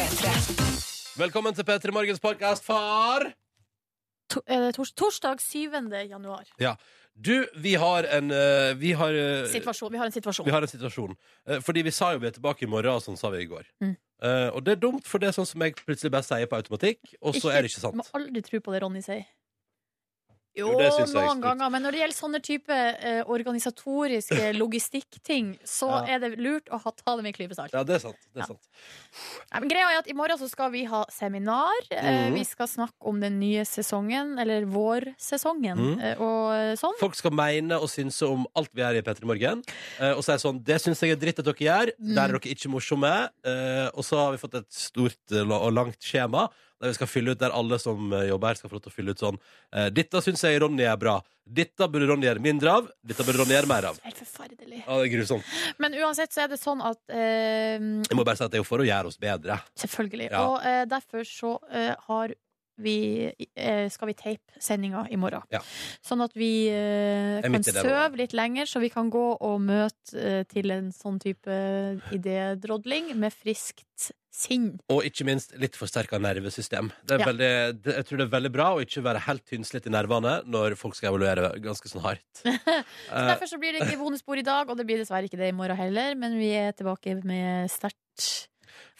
Velkommen til P3 Morgens podkast, far. To, er det tors torsdag 7. januar. Ja. Du, vi har en eh, Vi har, eh, Situasjon. Vi har en situasjon. vi har en situasjon. Eh, fordi vi sa jo vi er tilbake i morgen, og sånn sa vi i går. Mm. Eh, og det er dumt, for det er sånn som jeg plutselig bare sier på automatikk, og så er det ikke Du må aldri tro på det Ronny sier. Jo, det synes jeg er noen ganger. Men når det gjelder sånne type eh, organisatoriske logistikkting, så Ja. er det lurt å ha, ta det med en klype salt. Ja, det er sant. Det er sant. Nei, men greia er at I morgen så skal vi ha seminar. Eh, Mhm. Vi skal snakke om den nye sesongen, eller vårsesongen, Mhm. eh, og eh, sånn. Folk skal mene og synse om alt vi gjør i P3 Morgen. eh, og så er det sånn Det syns jeg er dritt at dere gjør. Mm. Der er dere ikke morsomme. eh, og så har vi fått et stort eh, og langt skjema der vi skal fylle ut Der alle som eh, jobber her, skal få lov til å fylle ut sånn eh, Dette syns jeg Ronny er bra. Dette burde Ronny gjøre mindre av. Dette burde Ronny gjøre mer av. Helt forferdelig. Ja, det er grusomt. Men uansett så er det sånn at eh, Jeg må bare si at det er jo for å gjøre oss bedre. Selvfølgelig. Ja. Og eh, derfor så eh, har vi, eh, skal vi tape sendinga i morgen. Ja. Sånn at vi er kan søve litt lenger, så vi kan gå og møte eh, til en sånn type idédrodling med friskt sinn. Og ikke minst litt forsterka nervesystem. Det er Ja. veldig, det, jeg tror det er veldig bra å ikke være helt tynnslitt i nervene når folk skal evaluere ganske sånn hardt. Så derfor så blir det ikke bonusbord i dag, og det blir dessverre ikke det i morgen heller, men vi er tilbake med sterkt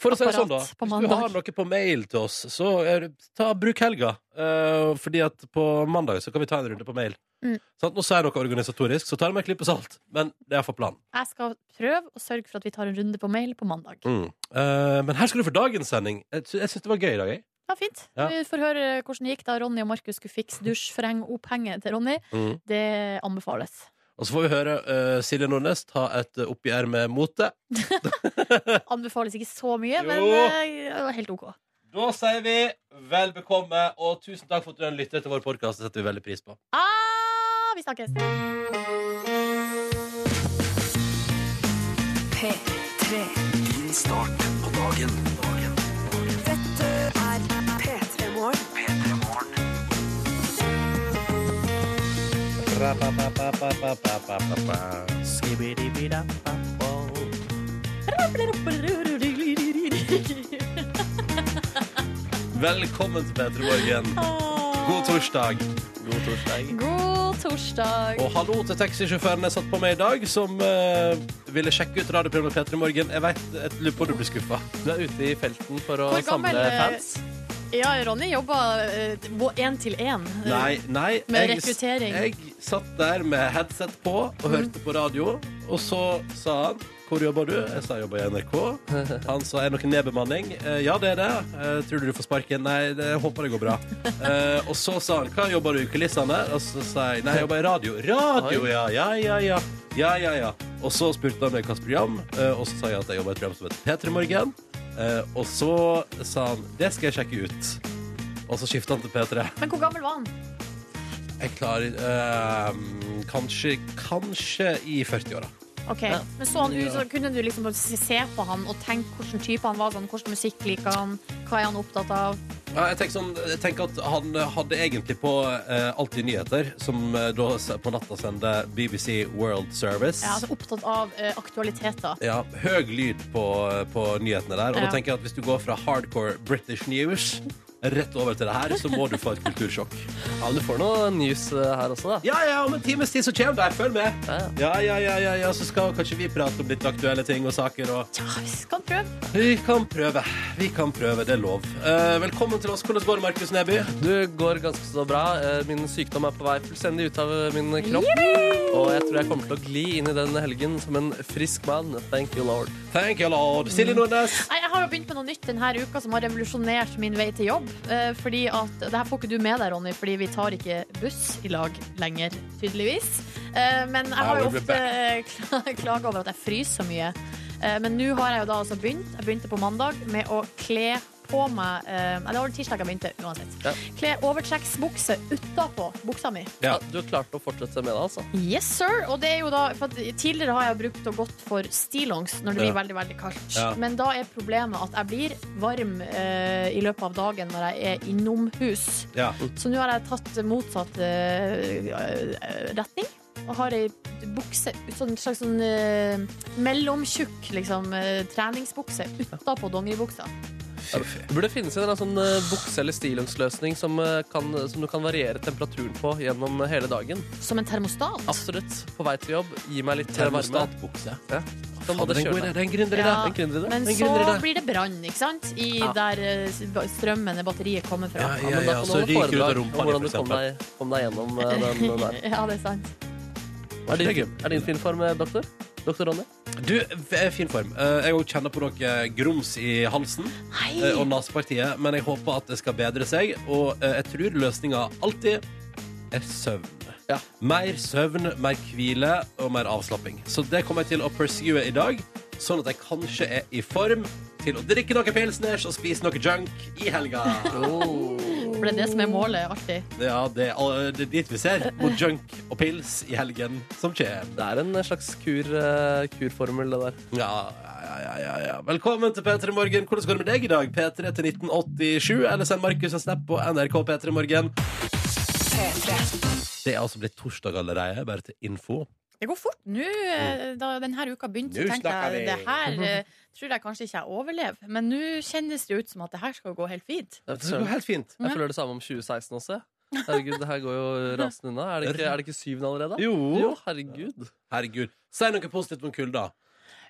For å si det sånn, da. Hvis du har noe på mail til oss, så er, ta, bruk helga. Uh, fordi at på mandag så kan vi ta en runde på mail. Mm. Sånn, Nå sier noe organisatorisk, så tar det med en klype salt. Men det er for planen. Jeg skal prøve å sørge for at vi tar en runde på mail på mandag. Mm. Uh, men her skal du få dagens sending. Jeg, jeg syns det var gøy i dag. Jeg. Ja, fint. Ja. Vi får høre hvordan det gikk da Ronny og Markus skulle fikse dusjforhengopphenget til Ronny. Mm. Det anbefales. Og så får vi høre uh, Silje Nordnes ta et eh, oppgjør med mote. Anbefales ikke så mye, men var helt OK. Da sier vi vel bekomme, og tusen takk for at du har lyttet til vår podkast. Det setter vi veldig pris på. Ah, vi snakkes! P3. Din start på dagen. Velkommen til P3 Morgen. God torsdag. God torsdag. God torsdag. Og hallo til taxisjåføren jeg satt på med i dag, som eh, ville sjekke ut radioprogrammet P3 Morgen. Jeg vet, jeg lurer på om du blir skuffa. Du er ute i felten for å Hvor gammel, samle eh, fans. Ja, Ronny jobba én til én. Nei, nei. Med jeg, rekruttering. jeg satt der med headset på og hørte på radio, og så sa han hvor jobber du? Jeg sa jeg jobber i NRK. Han sa er det noe nedbemanning? Eh, ja, det er det. Eh, tror du du får sparken? Nei, det, jeg håper det går bra. Eh, og så sa han hva jobber du i kulissene? Og så sa jeg nei, jeg jobber i radio. Radio, ja, ja, ja, ja. Ja, ja, ja. Og så spurte han meg hvilket program, eh, og så sa jeg at jeg jobber i et program som heter P3 Morgen. Eh, og så sa han det skal jeg sjekke ut. Og så skifta han til P3. Men hvor gammel var han? Jeg klarer eh, kanskje, kanskje i 40-åra. Ok, Men så han ut, så kunne du liksom bare se på han og tenke hvilken type han var. Sånn, hvordan musikk liker han? Hva er han opptatt av? Ja, jeg, tenker sånn, jeg tenker at han hadde egentlig på eh, Alltid nyheter, som eh, da s- på natta sender BBC World Service. Ja, altså Opptatt av eh, aktualiteter. Ja, høy lyd på, på nyhetene der. Og Ja. da tenker jeg at hvis du går fra hardcore British news rett over til det her, så må du få et kultursjokk. Ja, men du får noe news eh, her også, da. Ja, ja, om en times tid så kommer det. Følg med. Ja, ja. Ja, ja, ja, ja, så skal kanskje vi prate om litt aktuelle ting og saker. Og Ja, vi kan prøve. vi kan prøve. Vi kan prøve, det er lov. Eh, velkommen til oss. Hvordan går det, Markus Neby? Du går ganske så bra. Eh, Min sykdom er på vei fullstendig ut av eh, min kropp. Og jeg tror jeg kommer til å gli inn i den helgen som en frisk mann. Thank you, lord. Thank you, Lord. Silje Nordnes. Nei, Jeg har jo begynt med noe nytt denne uka som har revolusjonert min vei til jobb. Eh, fordi at, Det her får ikke du med deg, Ronny, fordi vi tar ikke buss i lag lenger, tydeligvis. Eh, men jeg har jo ofte eh, klaga over at jeg fryser så mye. Men nå har jeg jo da altså begynt Jeg begynte på mandag med å kle på meg eh, det var tirsdag jeg begynte, uansett. Ja. Kle overtrekksbukse utapå buksa mi. Ja. Du har klart å fortsette med det, altså. Yes, sir. Og det er jo da, for tidligere har jeg brukt og gått for stillongs når det blir Ja. veldig veldig kaldt. Ja. Men da er problemet at jeg blir varm eh, i løpet av dagen når jeg er innomhus. Ja. Så nå har jeg tatt motsatt eh, eh, retning. Og har ei bukse, sånn slags sånn uh, mellomtjukk liksom, uh, treningsbukse utapå dongeribuksa. Det burde finnes en eller annen sånn eh, bukse- eller stillongsløsning som, eh, kan, som du kan variere temperaturen på gjennom hele dagen. Som en termostat. Absolutt. På vei til jobb, gi meg litt eh. Termostatbukse. Ja. Faen, Kan både det er en god kjøle Det. Men så blir det brann, ikke sant? I Ja. der eh, strømmen, det batteriet, kommer fra. Ja, Ja, ja, ja, så så du ryker ut av rumpa hvordan for du kom deg, kom deg gjennom eh, den, den der. ja, det er sant. Er Det din, er din fin form, eh, doktor? Doktor Ronny? Du, er i fin form. Eh, Jeg òg kjenner på noe grums i halsen Hei! eh, og nesepartiet, men jeg håper at det skal bedre seg. Og eh, jeg tror løsninga alltid er søvn. Ja. Mer søvn, mer hvile og mer avslapping. Så det kommer jeg til å pursue i dag, sånn at jeg kanskje er i form til å drikke noe pilsners og spise noe junk i helga. For det er det som er målet, alltid. Ja, det er, det er dit vi ser. Mot junk og pils i helgen som kommer. Det er en slags kur, eh, kurformel, det der. Ja, ja, ja, ja, ja. Velkommen til P3 Morgen. Hvordan går det med deg i dag? P3 til 1987, eller send Markus en snap på NRK P3 Morgen. Det er altså blitt torsdag allerede, bare til info. Det går fort. Nå, eh, da denne uka begynte, Nå tenkte jeg det her eh, tror jeg kanskje ikke jeg overlever. Men nå kjennes det ut som at det her skal gå helt fint. Det går helt fint. Jeg føler det samme om 2016 også. Herregud, det her går jo rasende unna. Er det ikke, er det ikke syvende allerede? Jo. Jo, herregud. Herregud. Si noe positivt om kulda.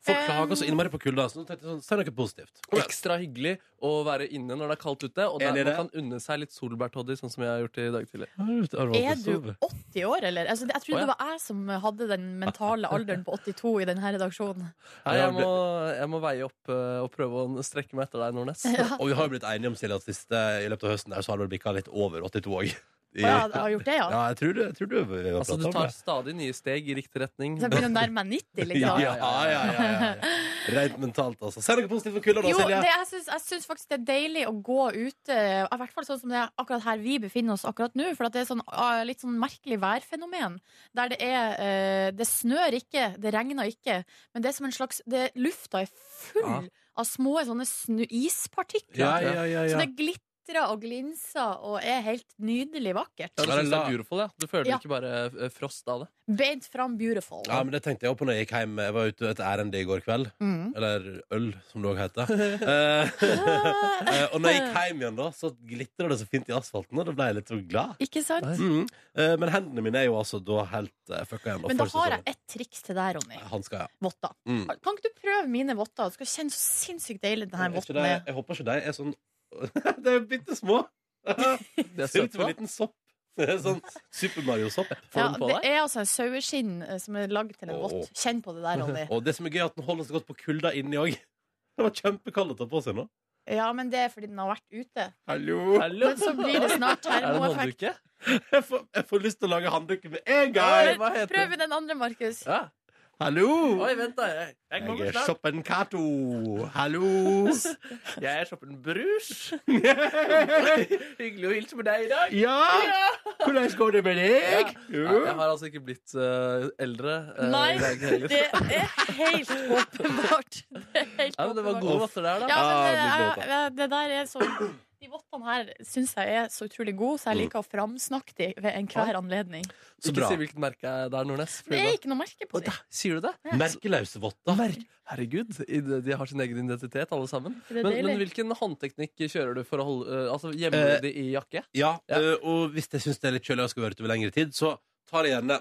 Folk klager så innmari på kulda. Så nå tenkte jeg sånn, si noe positivt. Ekstra hyggelig å være inne når det er kaldt ute, og der Enig i man det. kan unne seg litt solbærtoddy, sånn som jeg har gjort i dag tidlig. Er du 80 år, eller? Altså, jeg trodde Å, ja. det var jeg som hadde den mentale alderen på 82 i denne redaksjonen. Nei, jeg må, jeg må veie opp eh, og prøve å strekke meg etter deg, Nordnes. Og vi har jo blitt enige om Silje, at siste, i løpet av høsten der, så har det vel bikka litt over 82 òg. Å ja, jeg har gjort det, ja. Ja, jeg tror du, jeg tror du vi har Altså, du tar det. stadig nye steg i riktig retning. Så jeg begynner å nærme meg 90, Ja, liksom. ja, ja, ja, ja. Rent mentalt, altså. Se noe positivt for kulda, da, Jo, Silje. det, jeg, syns, jeg syns faktisk det er deilig å gå ute, i hvert fall sånn som det er akkurat her vi befinner oss akkurat nå. For at det er sånn, ah, litt sånn merkelig værfenomen. Der det er eh, Det snør ikke, det regner ikke, men det er som en slags det, Lufta er full Ja. av små sånne snu, ispartikler. Ja, ja, ja, Så det det glitrer og glinser og er helt nydelig vakkert. Ja, du det er beautiful, ja. Du føler Ja. ikke bare eh, frost av det. Beint fram beautiful. Ja, men det tenkte jeg også på når jeg gikk hjem. Jeg var ute et ærend i går kveld. Mm. Eller øl, som det òg heter. Eh, eh, og når jeg gikk hjem igjen, da, så glitra det så fint i asfalten, og da ble jeg litt så glad. Ikke sant? Mm. Eh, men hendene mine er jo altså da helt fucka igjen. Men da har jeg et triks til deg, Ronny. Hanska, ja. Votter. Mm. Kan ikke du prøve mine votter? Du skal kjenne så sinnssykt deilig denne votten er. jeg håper ikke de er sånn De er bitte små. Det er Ser ut som en liten sopp. Det er sånn Super Mario-sopp. Ja, det er altså en saueskinn eh, som er lagd til en vått. Kjenn på det der, Ronny. Og det som er gøy, er at den holder så godt på kulda inni òg. Det var kjempekaldt å ta på seg nå. Ja, men det er fordi den har vært ute. Hallo! Hallo? Men så blir det snart Er det termoeffekt. Jeg får, jeg får lyst til å lage handduker med en gang! Prøv den andre, Markus. Ja. Hallo! Oi, vent, da. Jeg, jeg Jeg er snart. Shoppen Cato. Hallo! Jeg er shoppen Brus. Hyggelig å hilse med deg i dag. Ja! Hvordan går det med deg? Ja, jeg har altså ikke blitt uh, eldre. Uh, Nei, det er helt åpenbart. Det er helt Ja, men det var gode votter der, da. Ja, men Ah, det, er- det der er så De vottene her syns jeg er så utrolig gode, så jeg liker å framsnakke de ved enhver anledning. Så Ikke bra. si hvilket merke det er, Nordnes. Det er ikke noe merke på Å, dem. da, Sier du det? Merkeløse votter. Mer Herregud, i- de har sin egen identitet, alle sammen. Det er Men, deilig. men hvilken håndteknikk kjører du for å holde uh, Altså, Gjemmer Eh, du i jakke? Ja, Ja. ø, og hvis jeg syns det er litt kjølig og skal være ute over lengre tid, så tar jeg gjerne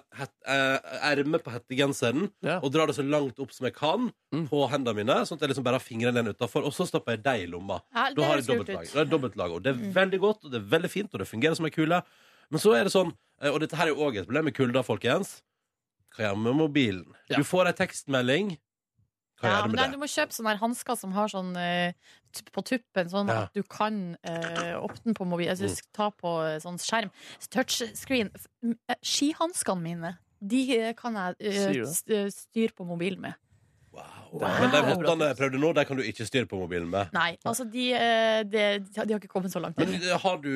eh, ermet på hettegenseren Ja. og drar det så langt opp som jeg kan Mm. på hendene mine, sånn at jeg liksom bare har fingrene igjen utafor, og så stopper jeg deg i lomma. Ja, Da har jeg dobbeltlag. Er det dobbeltlag, og det er Mm. veldig godt, og det er veldig fint, og det fungerer som ei kule. Men så er det sånn, eh, og dette her er jo òg et problem med kulda, folkens. Hva gjør vi med mobilen? Ja. Du får ei tekstmelding. Hva Ja, gjør du med nei, det? du må kjøpe sånne her hansker som har sånn eh, t- på tuppen, sånn Ja. at du kan eh, åpne på mobil. Altså, Mm. ta på eh, sånn skjerm. Touchscreen. F- m- eh, Skihanskene mine, de eh, kan jeg eh, Sier du det? st- eh, styre på mobilen med. Wow. Wow. Men de vottene jeg prøvde nå, de kan du ikke styre på mobilen med. Nei, altså de, eh, de, de har ikke kommet så langt. Men ennå. har du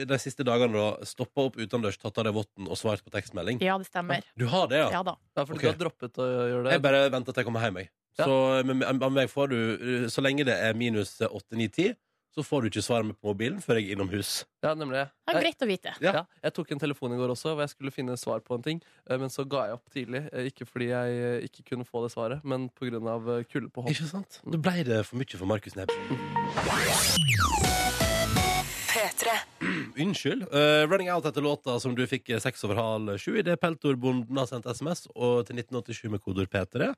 eh, de siste dagene da stoppa opp utendørs, tatt av deg votten og svart på tekstmelding? Ja, det stemmer. Du har det, ja? Ja da. Ja, for Ok. du har droppet å gjøre det? Jeg bare venter til jeg kommer hjem. Jeg. Ja. Så med, med meg får du, så lenge det er minus 8-9-10, så får du ikke svaret mitt på mobilen før jeg er innomhus. Ja, nemlig. Det er greit å vite. Ja. ja, jeg tok en telefon i går også, hvor jeg skulle finne svar på en ting. eh, Men så ga jeg opp tidlig. eh, Ikke fordi jeg eh, ikke kunne få det svaret, men pga. kulde på hånd. Ikke sant? Da ble det for mye for Markus Nebb. P3. Unnskyld. Uh, running out etter låta som du fikk seks over halv sju idet Peltorbonden har sendt SMS og til 1987 med kodord P3 eh,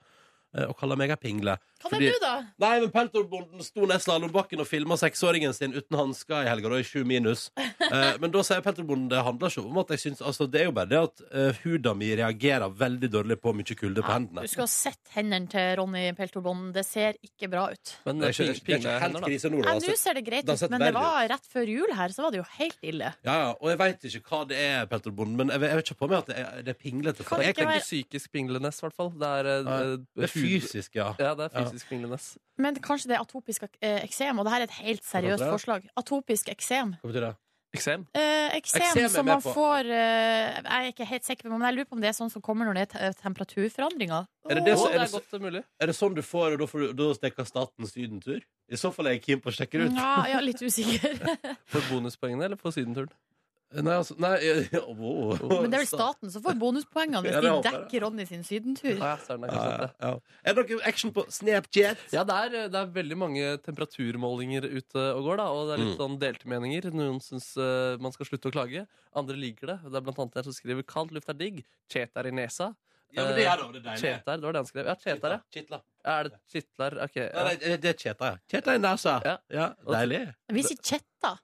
og kaller meg ei pingle. Hva Fordi- du, da? Nei, men Peltorbonden sto ned slalåmbakken og filma seksåringen sin uten hansker i helga, da, i sju minus. Eh, men da sier Peltorbonden det handler ikke om at jeg syns altså, Det er jo bare det at uh, huda mi reagerer veldig dårlig på mye kulde på hendene. Du skulle ha sett hendene til Ronny Peltorbonden. Det ser ikke bra ut. Men Det er eh, ikke, det er ikke helt krise nå, da. Nei, Nå ser det greit ut, men det var rett før jul her, så var det jo helt ille. ja, ja, og jeg veit ikke hva det er, Peltorbonden, men jeg vet, jeg vet ikke på meg at det er, det er pinglete. For det er ikke psykisk pinglenes, i hvert fall. Det er, eh, eh, Det fysisk, ja. Ja, det er fysisk pingleness. Men kanskje det er atopisk eh, eksem, og det her er et helt seriøst det? forslag. Atopisk eksem. Hva betyr det? Eksem. Eh, Eksem eksem er som man på. får eh, Jeg er ikke helt sikker, men jeg lurer på om det er sånn som kommer når det er temperaturforandringer. Er det det Å, som- det så, er det. Er det sånn du får, og da, får du, da stikker staten sydentur? I så fall er jeg keen på å sjekke det ut. Ja, jeg er litt usikker. For bonuspoengene eller for sydenturen? Nei, altså, nei ja, oh. Men det er vel staten som får bonuspoengene hvis Ja, de dekker Ronny sin sydentur. Ja, er Ja, ja. Er det noe action på Snapchat? Ja, det er, det er veldig mange temperaturmålinger ute og går, da. Og det er litt Mm. sånn delte meninger. Noen syns uh, man skal slutte å klage. Andre liker det. Det er blant annet en som skriver 'Kald luft er digg'. Chetar i nesa. Ja, men det er da, det er deilig. Chetar, det var det han skrev. Ja, chetar, ja. Chitla. Ja, Er det chitlar? Ok. Ja, det, det er cheta, ja. Cheta i nesa. Ja. Ja, deilig. Vi sier chetta.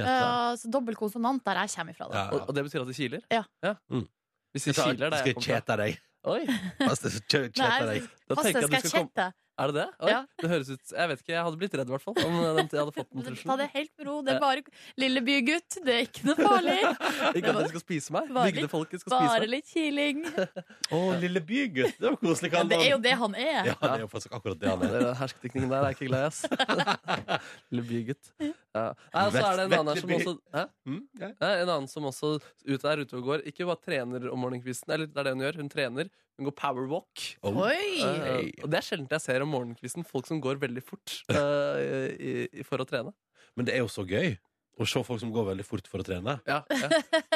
Uh, så dobbel konsonant der jeg kommer fra. Da. Ja, Og, og det betyr at det kiler? Ja. Mm. Hvis det kiler, det Skal jeg kjete deg? Oi, Pass deg, Nei, deg. da tenker jeg at du skal komme? Er det det? Oi, Ja. Det høres ut Jeg vet ikke, jeg hadde blitt redd i hvert fall om den- jeg hadde fått den Ta det helt med ro. Det er bare lille bygutt. Det er ikke noe farlig. Ikke at de skal spise meg. Bygdefolket skal spise meg. Bare litt kiling. Å, lille bygutt. Det var koselig. Ja, det er jo det han er. Ja, det er jo faktisk akkurat det han er. Den Hersketeknikken der er jeg ikke glad i, ass. Lille bygutt. Ja. Nei, og så er det en annen her som også Hæ? Mm, en annen som også er ute og går. Ikke bare trener om morgenkvisten, eller det er det hun gjør. Hun trener. Hun går powerwalk. Oh. Oi! Uh, og det er sjelden jeg ser om morgenkvisten folk som går veldig fort uh, i, i, for å trene. Men det er jo så gøy å se folk som går veldig fort for å trene. Ja, ja.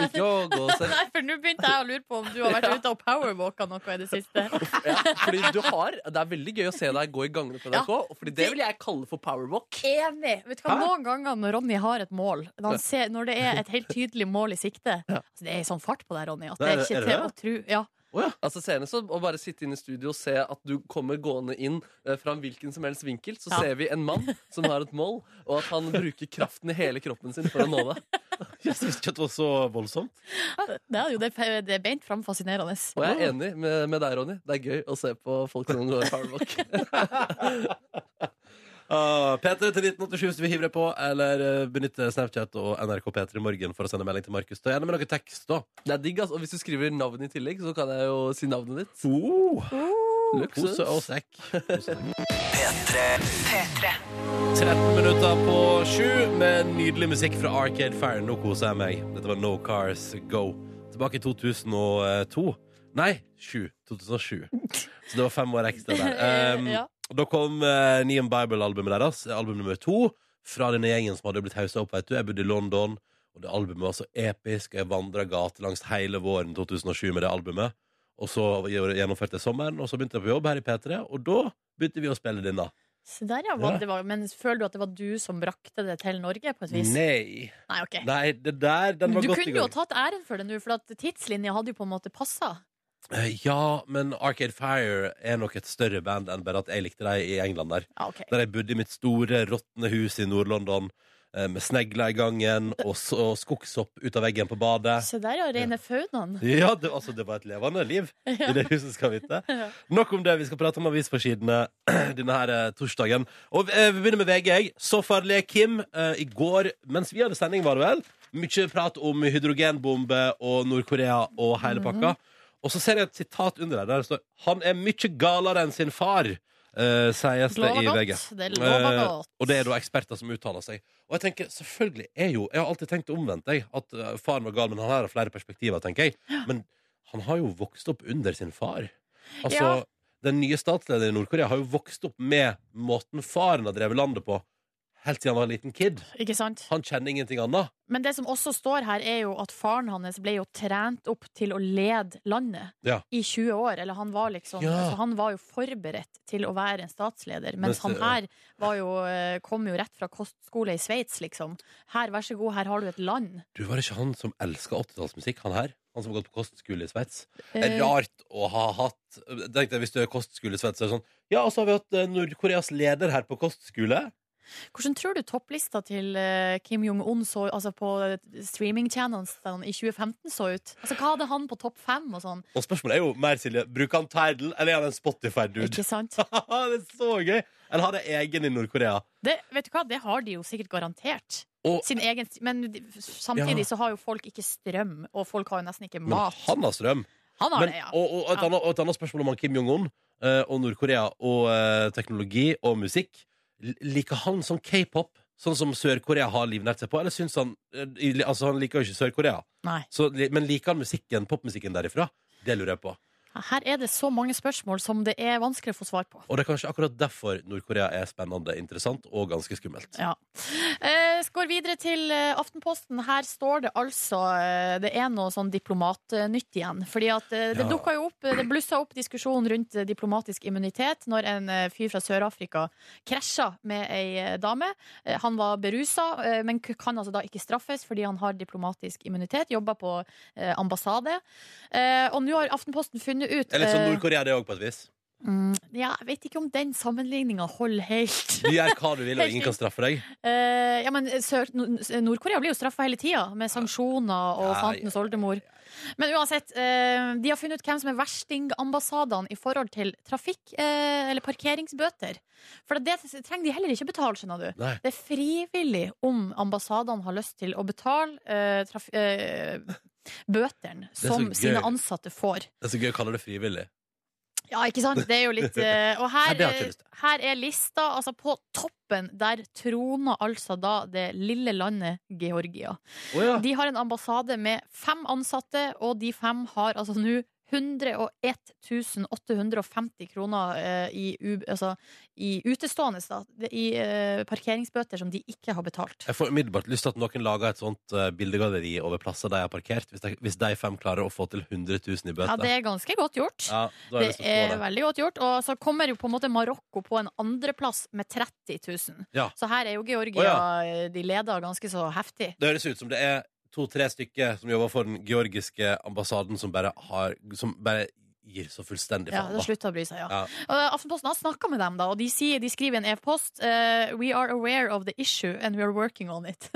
Ikke å gå selv. Nei, for nå begynte jeg å lure på om du har vært ute og powerwalka noe i det siste. Ja, fordi du har, Det er veldig gøy å se deg gå i gangene på NRK. Fordi det vil jeg kalle for powerwalk. Enig! Vet du hva, Noen ganger når Ronny har et mål, når, han ser, når det er et helt tydelig mål i sikte Ja. altså Det er sånn fart på deg, Ronny, at det er ikke er det til det? å tro. Ja. Altså Senest å bare sitte inne i studio og se at du kommer gående inn eh, fra en hvilken som helst vinkel, så Ja. ser vi en mann som har et mål, og at han bruker kraften i hele kroppen sin for å nå det. Jeg syns ikke det var så voldsomt. Det er jo det, det er beint fram fascinerende. Og jeg er enig med, med deg, Ronny. Det er gøy å se på folk som går powerwalk. Uh, P3 til 1987 hvis du vil hive deg på, eller uh, benytte Snapchat og NRK P3 i morgen for å sende melding til Markus. Ta gjerne med noe tekst, da. Det er digg, altså. Og hvis du skriver navnet i tillegg, så kan jeg jo si navnet ditt. Oh. Luksus. Og sekk. Pose og sekk. P3 P3. 13 minutter på sju med nydelig musikk fra Arcade Fire. Nå koser jeg meg. Dette var No Cars Go. Tilbake i 2002. Nei, 7. 2007. Så det var fem år ekstra der. Um, Ja. Da kom uh, Neon Bible-albumet deres, album nummer to, fra denne gjengen som hadde blitt hausa opp. Vet du. Jeg bodde i London, og det albumet var så episk. Jeg vandra gatelangs hele våren 2007 med det albumet. Og så gjennomførte jeg sommeren, og så begynte jeg på jobb her i P3, og da begynte vi å spille denne. Så der, ja, var, det var, men føler du at det var du som brakte det til Norge, på et vis? Nei. Nei, ok. Nei, det der, den Men var du godt i gang. Du kunne jo tatt æren for det nå, for at tidslinja hadde jo på en måte passa. Eh, Ja, men Arcade Fire er nok et større band enn bare at jeg likte dem i England der. Ja, ok. Der jeg bodde i mitt store, råtne hus i Nord-London. eh, Med snegler i gangen og, og skogshopp ut av veggen på badet. Se der, ja. Rene faunaen. Ja, det, altså, det var et levende liv i det huset, skal vite. Nok om det. Vi skal prate om avisforsidene denne her eh, torsdagen. Og Vi begynner med VG. jeg. Så farlig er Kim. I går, mens vi hadde sending, var det vel, mye prat om hydrogenbombe og Nord-Korea og hele pakka. Og så ser jeg et sitat under der der det står 'Han er mye galere enn sin far', Uh, sies det i VG. Det godt. og det er da eksperter som uttaler seg. Og jeg tenker, selvfølgelig er jo Jeg har alltid tenkt omvendt, jeg. At eh, faren var gal, men han har flere perspektiver, tenker jeg. Men han har jo vokst opp under sin far. Altså, Ja. Den nye statslederen i Nord-Korea har jo vokst opp med måten faren har drevet landet på, helt siden han var en liten kid. Ikke sant? Han kjenner ingenting annet. Men det som også står her, er jo at faren hans ble jo trent opp til å lede landet Ja. i 20 år. Eller han var liksom Ja. altså Han var jo forberedt til å være en statsleder, mens Mens han her var jo, eh, kom jo rett fra kostskole i Sveits, liksom. Her, vær så god, her har du et land. Du, Var det ikke han som elska 80-tallsmusikk, han her? Han som har gått på kostskole i Sveits? Eh, rart å ha hatt Tenk deg hvis du er kostskole i Sveits, så er det sånn Ja, og så har vi hatt eh, Nord-Koreas leder her på kostskole. Hvordan tror du topplista til eh, Kim Jong-un så altså på streaming-tjenestene i 2015 så ut? Altså, Hva hadde han på topp fem og sånn? Og spørsmålet er jo mer, Silje, bruker han Tidal, eller er han en Spotify-dude? Ikke sant? det er så gøy! Eller har de egen i Nord-Korea? Det, vet du hva, det har de jo sikkert garantert. Og- Sin egen, men samtidig Ja. så har jo folk ikke strøm, og folk har jo nesten ikke mat. Men han har strøm. Han har Men, det, ja. og, og, et Ja. annet, og et annet spørsmål om han Kim Jong-un eh, og Nord-Korea og eh, teknologi og musikk. Liker han sånn k-pop, sånn som Sør-Korea har livnært seg på? Eller syns han eh, Altså, han liker jo ikke Sør-Korea. Så men liker han musikken, popmusikken derifra? Det lurer jeg på. Her er det så mange spørsmål som det er vanskelig å få svar på. Og det er kanskje akkurat derfor Nord-Korea er spennende, interessant og ganske skummelt. Ja. Eh, går videre til eh, Aftenposten. Her står det altså eh, Det er noe sånn diplomatnytt igjen. Fordi at det dukka jo opp Det blussa opp diskusjon rundt diplomatisk immunitet når en fyr fra Sør-Afrika krasja med ei dame. Han var berusa, men kan altså da ikke straffes fordi han har diplomatisk immunitet. Jobba på ambassade. Og nå har Aftenposten funnet ut Det er litt sånn Nord-Korea, det òg, på et vis. Mm, Ja, jeg vet ikke om den sammenligninga holder helt. Du gjør hva du vil, og ingen kan straffe deg. Uh, ja, men Nord-Korea blir jo straffa hele tida, med sanksjoner og Ja, fantens oldemor. Men uansett, uh, de har funnet ut hvem som er verstingambassadene i forhold til trafikk- uh, eller parkeringsbøter. For det trenger de heller ikke betale, skjønner du. Nei. Det er frivillig om ambassadene har lyst til å betale uh, er som sine ansatte får. Det er så gøy å kalle det frivillig. Ja, ikke sant? Det er jo litt eh, Og her, Nei, det her er lista, altså på toppen, der troner altså da det lille landet Georgia. Å ja. De har en ambassade med fem ansatte, og de fem har altså nå 101 850 kroner eh, i, altså, i utestående da, i eh, parkeringsbøter som de ikke har betalt. Jeg får umiddelbart lyst til at noen lager et sånt eh, bildegalleri over plasser de har parkert, hvis de, hvis de fem klarer å få til 100 000 i bøter. Ja, det er ganske godt gjort. Ja, Det er det. veldig godt gjort. Og så kommer jo på en måte Marokko på en andreplass med 30 000. Ja. Så her er jo Georgia oh, ja. De leder ganske så heftig. Det høres ut som det er to-tre stykker som jobber for den georgiske ambassaden, som bare, har, som bare gir så fullstendig Ja, det slutter å bry seg, ja. Ja. Og Aftenposten har snakka med dem, da, og de, sier, de skriver i en e-post uh, We are aware of the issue and we are working on it.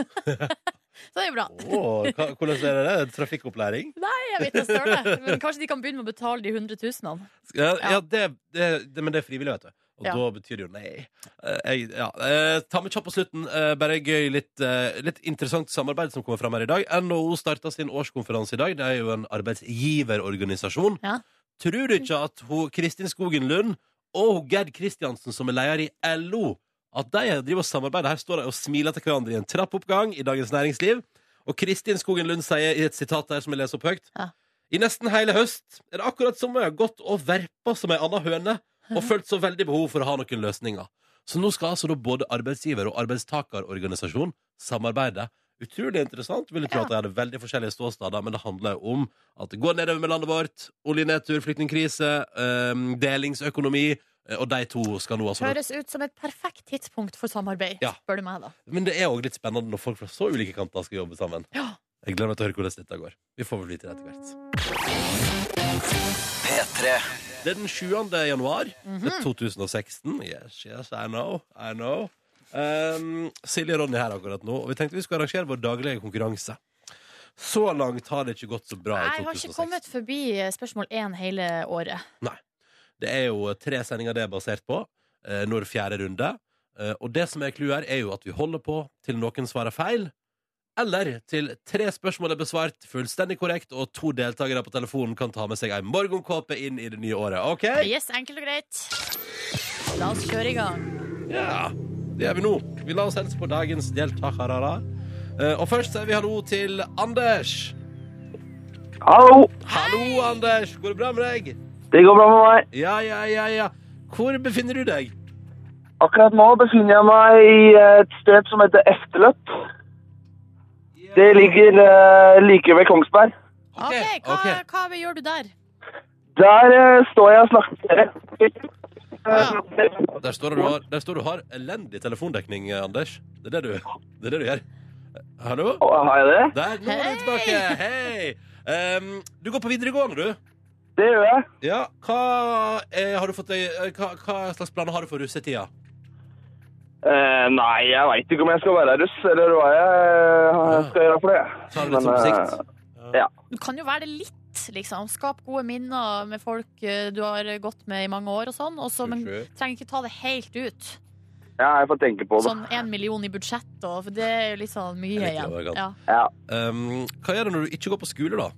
så det er bra. Hva, hvordan er det? Trafikkopplæring? Nei, jeg vet ikke. Men kanskje de kan begynne med å betale de hundretusenene. Ja. ja det, det, det, men det er frivillig, vet du. Og Ja. da betyr det jo nei. Eh, Jeg, ja. Eh, ta med kjapt på slutten. eh, Bare gøy, litt, litt interessant samarbeid som kommer fram her i dag. NHO starta sin årskonferanse i dag. Det er jo en arbeidsgiverorganisasjon. Ja. Tror du ikke at hun, Kristin Skogen Lund og Gerd Kristiansen, som er leder i LO, at de driver og samarbeider? Her står de og smiler til hverandre i en trappoppgang i Dagens Næringsliv. Og Kristin Skogen Lund sier i et sitat der som jeg leser opp høyt Ja. I nesten hele høst er det akkurat som om jeg har gått og verpa som ei anna høne og følt så veldig behov for å ha noen løsninger. Så nå skal altså da både arbeidsgiver- og arbeidstakerorganisasjon samarbeide. Utrolig interessant. Vil tro Ja. at jeg hadde veldig forskjellige ståsteder, men det handler jo om at det går nedover med landet vårt. Oljenedtur, flyktningkrise, um, delingsøkonomi. eh, Og de to skal nå altså Høres ut som et perfekt tidspunkt for samarbeid, Ja. spør du meg, da. Men det er òg litt spennende når folk fra så ulike kanter skal jobbe sammen. Ja. Jeg gleder meg til å høre hvordan dette går. Vi får vel vite det etter hvert. P3. Det er den 7. januar mm er 2016. Yes, yes, I know. I know. Um, Silje og Ronny her akkurat nå, og vi tenkte vi skulle arrangere vår daglige konkurranse. Så langt har det ikke gått så bra i Jeg har ikke kommet forbi eh, spørsmål én hele året. Nei. Det er jo tre sendinger det er basert på. Når nå er det fjerde runde. Eh, og det som er clouet her, er jo at vi holder på til noen svarer feil. Eller til tre spørsmål er besvart fullstendig korrekt, og to deltakere på telefonen kan ta med seg ei morgenkåpe inn i det nye året. OK? Yes, enkelt og greit. La oss kjøre i gang. Ja, det gjør vi nå. Vi lar oss hilse på dagens deltakere. Eh, og først sier vi hallo til Anders. Hallo, Hallo, Anders. Går det bra med deg? det går bra med meg. Ja, ja, ja, ja. Hvor befinner du deg? Akkurat nå befinner jeg meg i et sted som heter Efterløp. Det ligger eh, like ved Kongsberg. OK, hva, ok. hva gjør du der? Der eh, står jeg og snakker med dere. Der står det du har, der står du har elendig telefondekning, eh, Anders. Det er det du, det er det du gjør. Eh, Hallo? Å, Har jeg det? Der, nå er du tilbake. Hei! Ehm, du går på videregående, du. Det gjør jeg. Ja, hva, eh, har du fått deg, eh, hva, hva slags planer har du for russetida? Eh, nei, jeg veit ikke om jeg skal være russ, eller hva jeg eh, skal gjøre for det. Ta det litt på sikt. eh, Du kan jo være det litt, liksom. Skap gode minner med folk eh, du har gått med i mange år og sånn. og så- men trenger ikke ta det helt ut. ja, jeg får tenke på det. Sånn én million i budsjett, og, for det er jo litt sånn mye igjen. Ja. Ja. Um, hva gjør du når du ikke går på skole, da?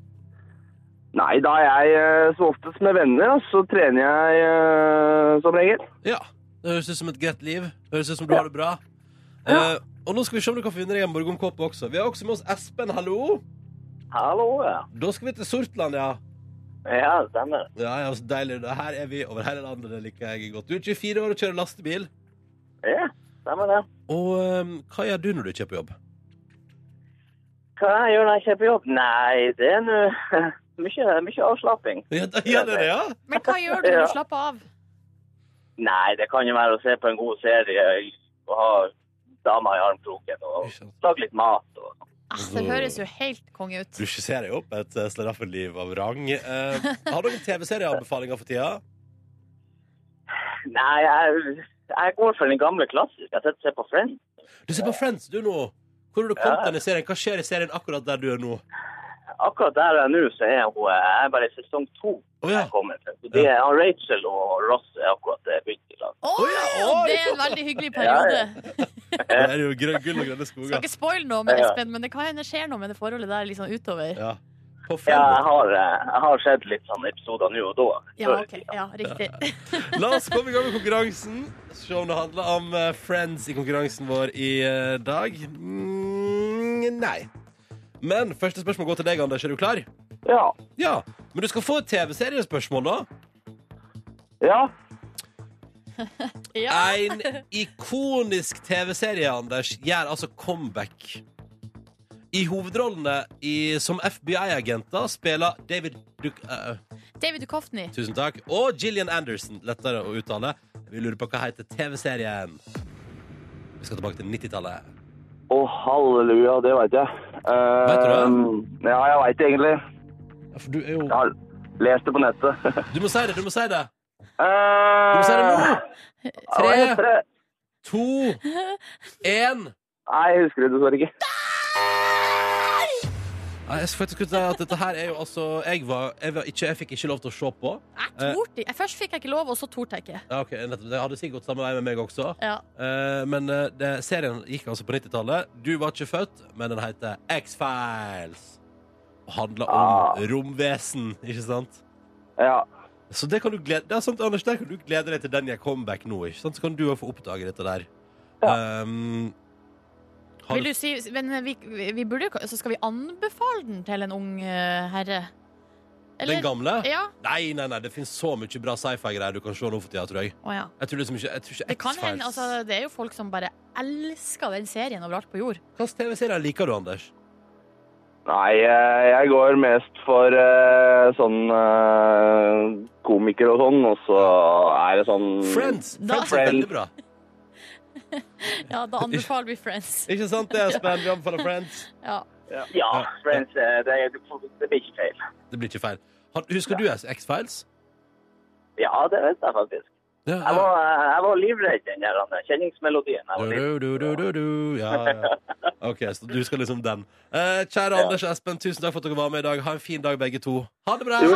Nei, da er jeg som så oftest med venner, og så trener jeg eh, som regel. Ja, det høres ut som et greit liv. Det høres ut som du har det bra. Eh, og nå skal vi se om du kan finne deg en morgenkåpe også. Vi har også med oss Espen, hallo. Hallo, ja. Da skal vi til Sortland, ja. Ja, stemmer. Ja, ja, så deilig. Her er vi over hele landet, det liker jeg godt. Du er 24 år og kjører lastebil. Ja, stemmer det. Og ehm, hva gjør du når du ikke er på jobb? Hva jeg gjør når jeg kjøper jobb? Nei, det er nå mye, mye avslapping. Ja, da gjør det det, ja? Men hva gjør du når du slapper av? Nei, det kan jo være å se på en god serie og ha dama i armkroken og lage litt mat. Og... Ah, det høres jo helt konge ut. Du skisserer jo opp et uh, slaraffenliv av rang. Eh, har du noen TV-serieanbefalinger for tida? Nei, jeg, jeg går for den gamle klassiske. Jeg sitter og ser på Friends. Du ser på Friends, du nå. Hvor har du kommet Ja. den i serien? Hva skjer i serien akkurat der du er nå? Akkurat der jeg er nå, så er hun jeg er bare i sesong to. Oh, ja. jeg kommer til. Det er han Rachel og Ross er akkurat det begynt i lag. Ja, det er en veldig hyggelig periode. Det er jo grønn, gull og grønne Skal ikke spoile noe med Espen, men det kan hende skjer noe med det forholdet der liksom utover. Ja. Ja, jeg har, eh, jeg har sett litt sånne episoder nå og da. Ja, før i ok. tida. Ja, riktig. La oss komme i gang med konkurransen. Se om det handler om eh, Friends i konkurransen vår i eh, dag. Mm, nei. Men første spørsmål går til deg, Anders. Er du klar? Ja. Ja. Men du skal få et TV-seriespørsmål, da. Ja. Ja. En ikonisk TV-serie, Anders, gjør altså comeback. I hovedrollene i, som FBI-agenter spiller David Duk... Uh, David Duchovny. tusen takk. Og Gillian Anderson. Lettere å uttale. Vi lurer på hva heter TV-serien. Vi skal tilbake til 90-tallet. Å, halleluja, det veit jeg. Uh, Vet du det? Ja, jeg veit det egentlig. Ja, for du er jo Jeg har lest det på nettet. Du må si det, du må si det. Du Du må si det nå. Hva heter det? To, én Nei, jeg husker det dessverre ikke. Nei, Jeg skal faktisk si at dette her er jo altså Jeg, var, jeg, var ikke, jeg fikk ikke lov til å se på. Jeg torde ikke. Først fikk jeg ikke lov, og så torde jeg ikke. Ja, ok, nettopp. Det hadde sikkert gått samme vei med meg også. Ja. Eh, men eh, det, serien gikk altså på 90-tallet. Du var ikke født, men den heter X-Files. Handler om Ah. romvesen, ikke sant? Ja. Så det kan du glede det er sant, Anders, der kan du glede deg til den jeg comeback nå. Ikke sant? Så kan du òg få oppdage dette der. Um, har Vil du, si Men vi, vi burde jo Så skal vi anbefale den til en ung herre? herre? den gamle? Ja. Nei, nei, nei, det finnes så mye bra sci-fi-greier du kan se nå for tida, tror jeg. Oh, ja. Jeg tror liksom ikke, jeg tror ikke Det kan hende, altså, det er jo folk som bare elsker den serien overalt på jord. Hvilke TV-serier liker du, Anders? Nei, jeg går mest for eh, sånn eh, komiker og sånn, og så er det sånn Friends! Da- Friends er veldig bra. Ja, da anbefaler vi Friends. Ikke sant det, Espen? Vi anbefaler Friends. Ja. Ja, Friends, eh, det, det blir ikke feil. Det blir ikke feil. Husker du X-Files? Ja, det vet jeg faktisk. Ja, Jeg var, jeg var livredd den der eh, kjenningsmelodien. Jeg var. Du, du, du, du, du. Ja, ja. OK, så du skal liksom den. Eh, kjære Ja. Anders og Espen, tusen takk for at dere var med i dag. Ha en fin dag, begge to. Ha det bra! Jo,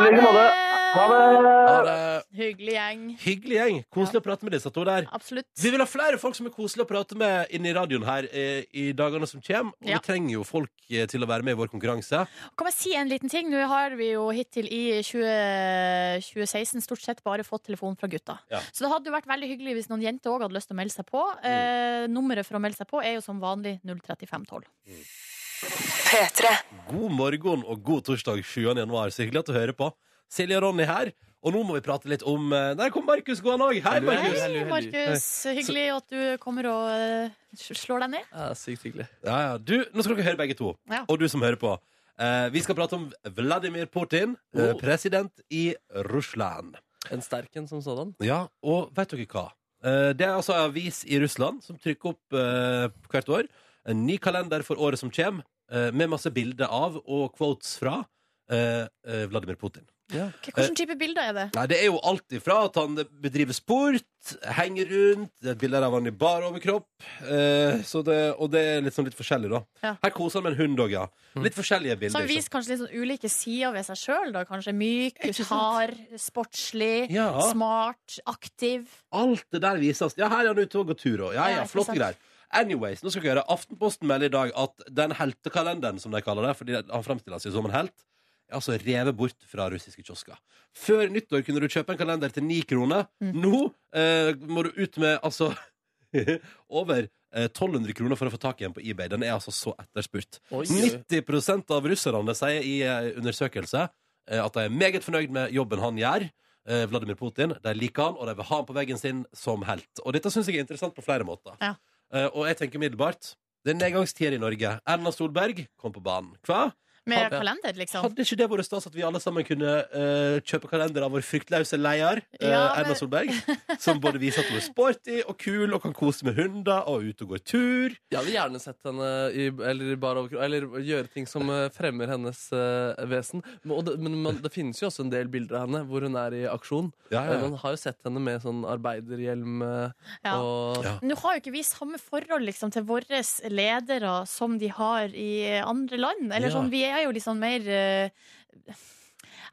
Ha det! Hyggelig gjeng. Hyggelig gjeng. Koselig å prate med disse to der. Absolutt. Vi vil ha flere folk som er koselige å prate med inne i radioen her eh, i dagene som kommer. Og Ja. vi trenger jo folk eh, til å være med i vår konkurranse. Kan jeg si en liten ting? Nå har vi jo hittil i 20, 2016 stort sett bare fått telefon fra gutta. Ja. Så det hadde jo vært veldig hyggelig hvis noen jenter òg hadde lyst til å melde seg på. Mm. Eh, nummeret for å melde seg på er jo som vanlig 03512. Mm. Petre. God morgen og god torsdag 7. januar. Så hyggelig at du hører på. Silje og Ronny her. Og nå må vi prate litt om eh, Der kom Markus gående òg! Hei. Markus! Hei, Markus. Hyggelig at du kommer og eh, slår deg ned. Ja, sykt hyggelig. Ja, ja. Du, nå skal dere høre begge to. Ja. Og du som hører på. Eh, vi skal prate om Vladimir Putin, eh, Oh. president i Russland. En sterk en som sådan. Ja, og vet dere hva? Eh, det er altså en avis i Russland som trykker opp eh, hvert år en ny kalender for året som kommer, eh, med masse bilder av og quotes fra Vladimir Putin. Ja. Hvilken type bilder er det? Nei, Det er jo alt ifra at han bedriver sport, henger rundt, det er bilder av han i bar overkropp. Eh, så det, og det er sånn litt forskjellig, da. Ja. Her koser han med en hund òg, ja. Litt forskjellige bilder. Så han viser kanskje litt sånn ulike sider ved seg sjøl. Kanskje myk, hard, sportslig, Ja. smart, aktiv. Alt det der vises. Ja, her er han ute og går tur òg. Ja, Ja, flotte greier. Anyways, nå skal vi gjøre Aftenposten melder i dag at den heltekalenderen, som de kaller det, fordi han fremstiller seg som en helt, altså revet bort fra russiske kiosker. Før nyttår kunne du kjøpe en kalender til ni kroner. Mm. Nå eh, må du ut med altså over eh, 1200 kroner for å få tak i en på eBay. Den er altså så etterspurt. Oi, oi. 90% av russerne sier i eh, undersøkelse eh, at de er meget fornøyd med jobben han gjør. eh, Vladimir Putin. De liker han, og de vil ha han på veggen sin som helt. Og dette syns jeg er interessant på flere måter. Ja. Eh, og jeg tenker umiddelbart det er nedgangstider i Norge. Erna Solberg kom på banen. Hva? Med Hadde- kalender, liksom. Hadde ikke det vært stas at vi alle sammen kunne uh, kjøpe kalender av vår fryktløse leder, eh, Ja, Erna Solberg? Som både viser at hun er sporty og kul og kan kose med hunder og ut og gå tur. Jeg hadde gjerne sett henne i, eller, bar eller gjøre ting som eh, fremmer hennes uh, vesen. Men, og det, men man, det finnes jo også en del bilder av henne hvor hun er i aksjon. Ja, ja, Man har jo sett henne med sånn arbeiderhjelm Ja. og Ja. Nå har jo ikke vi samme forhold liksom, til våre ledere som de har i andre land. Eller Ja. sånn, Vi er jo litt sånn mer eh,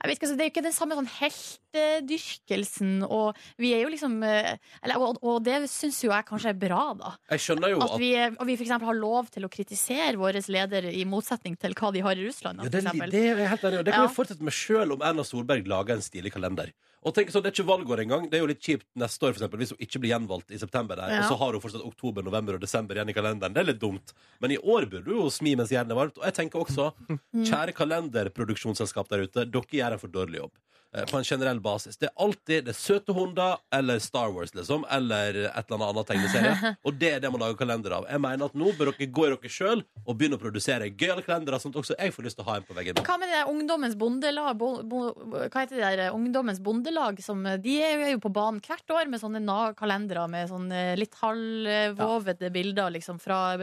jeg vet ikke, altså, Det er jo ikke den samme sånn heltedyrkelsen. Og vi er jo liksom eh, eller, og, og det syns jo jeg kanskje er bra, da. Jeg skjønner jo At at vi, og vi eksempel har lov til å kritisere vår ledere, i motsetning til hva de har i Russland. Da, Ja, det, det er helt enig Det kan Ja. vi fortsette med sjøl om Erna Solberg lager en stilig kalender. Og tenk sånn, Det er ikke valgår engang. Det er jo litt kjipt neste år for eksempel, hvis hun ikke blir gjenvalgt i september. Der, Ja. Og så har hun fortsatt oktober, november og desember igjen i kalenderen. Det er litt dumt. Men i år burde hun jo smi mens jernet er varmt. Og jeg tenker også, Mm. kjære kalenderproduksjonsselskap der ute, dere gjør en for dårlig jobb. Eh, På en generell basis. Det er alltid det er søte hunder eller Star Wars, liksom. Eller et eller annet tegneserie. Og det er det man lager kalender av. Jeg mener at nå bør dere gå i dere sjøl og begynne å produsere gøyale kalendere, sånn at også jeg får lyst til å ha en på veggen. Hva med det der Ungdommens bondelag bo, bo, Hva heter det der eh, Ungdommens bondelag som, eh, De er jo på banen hvert år med sånne kalendere Med sånne litt halvvovete bilder liksom, Fra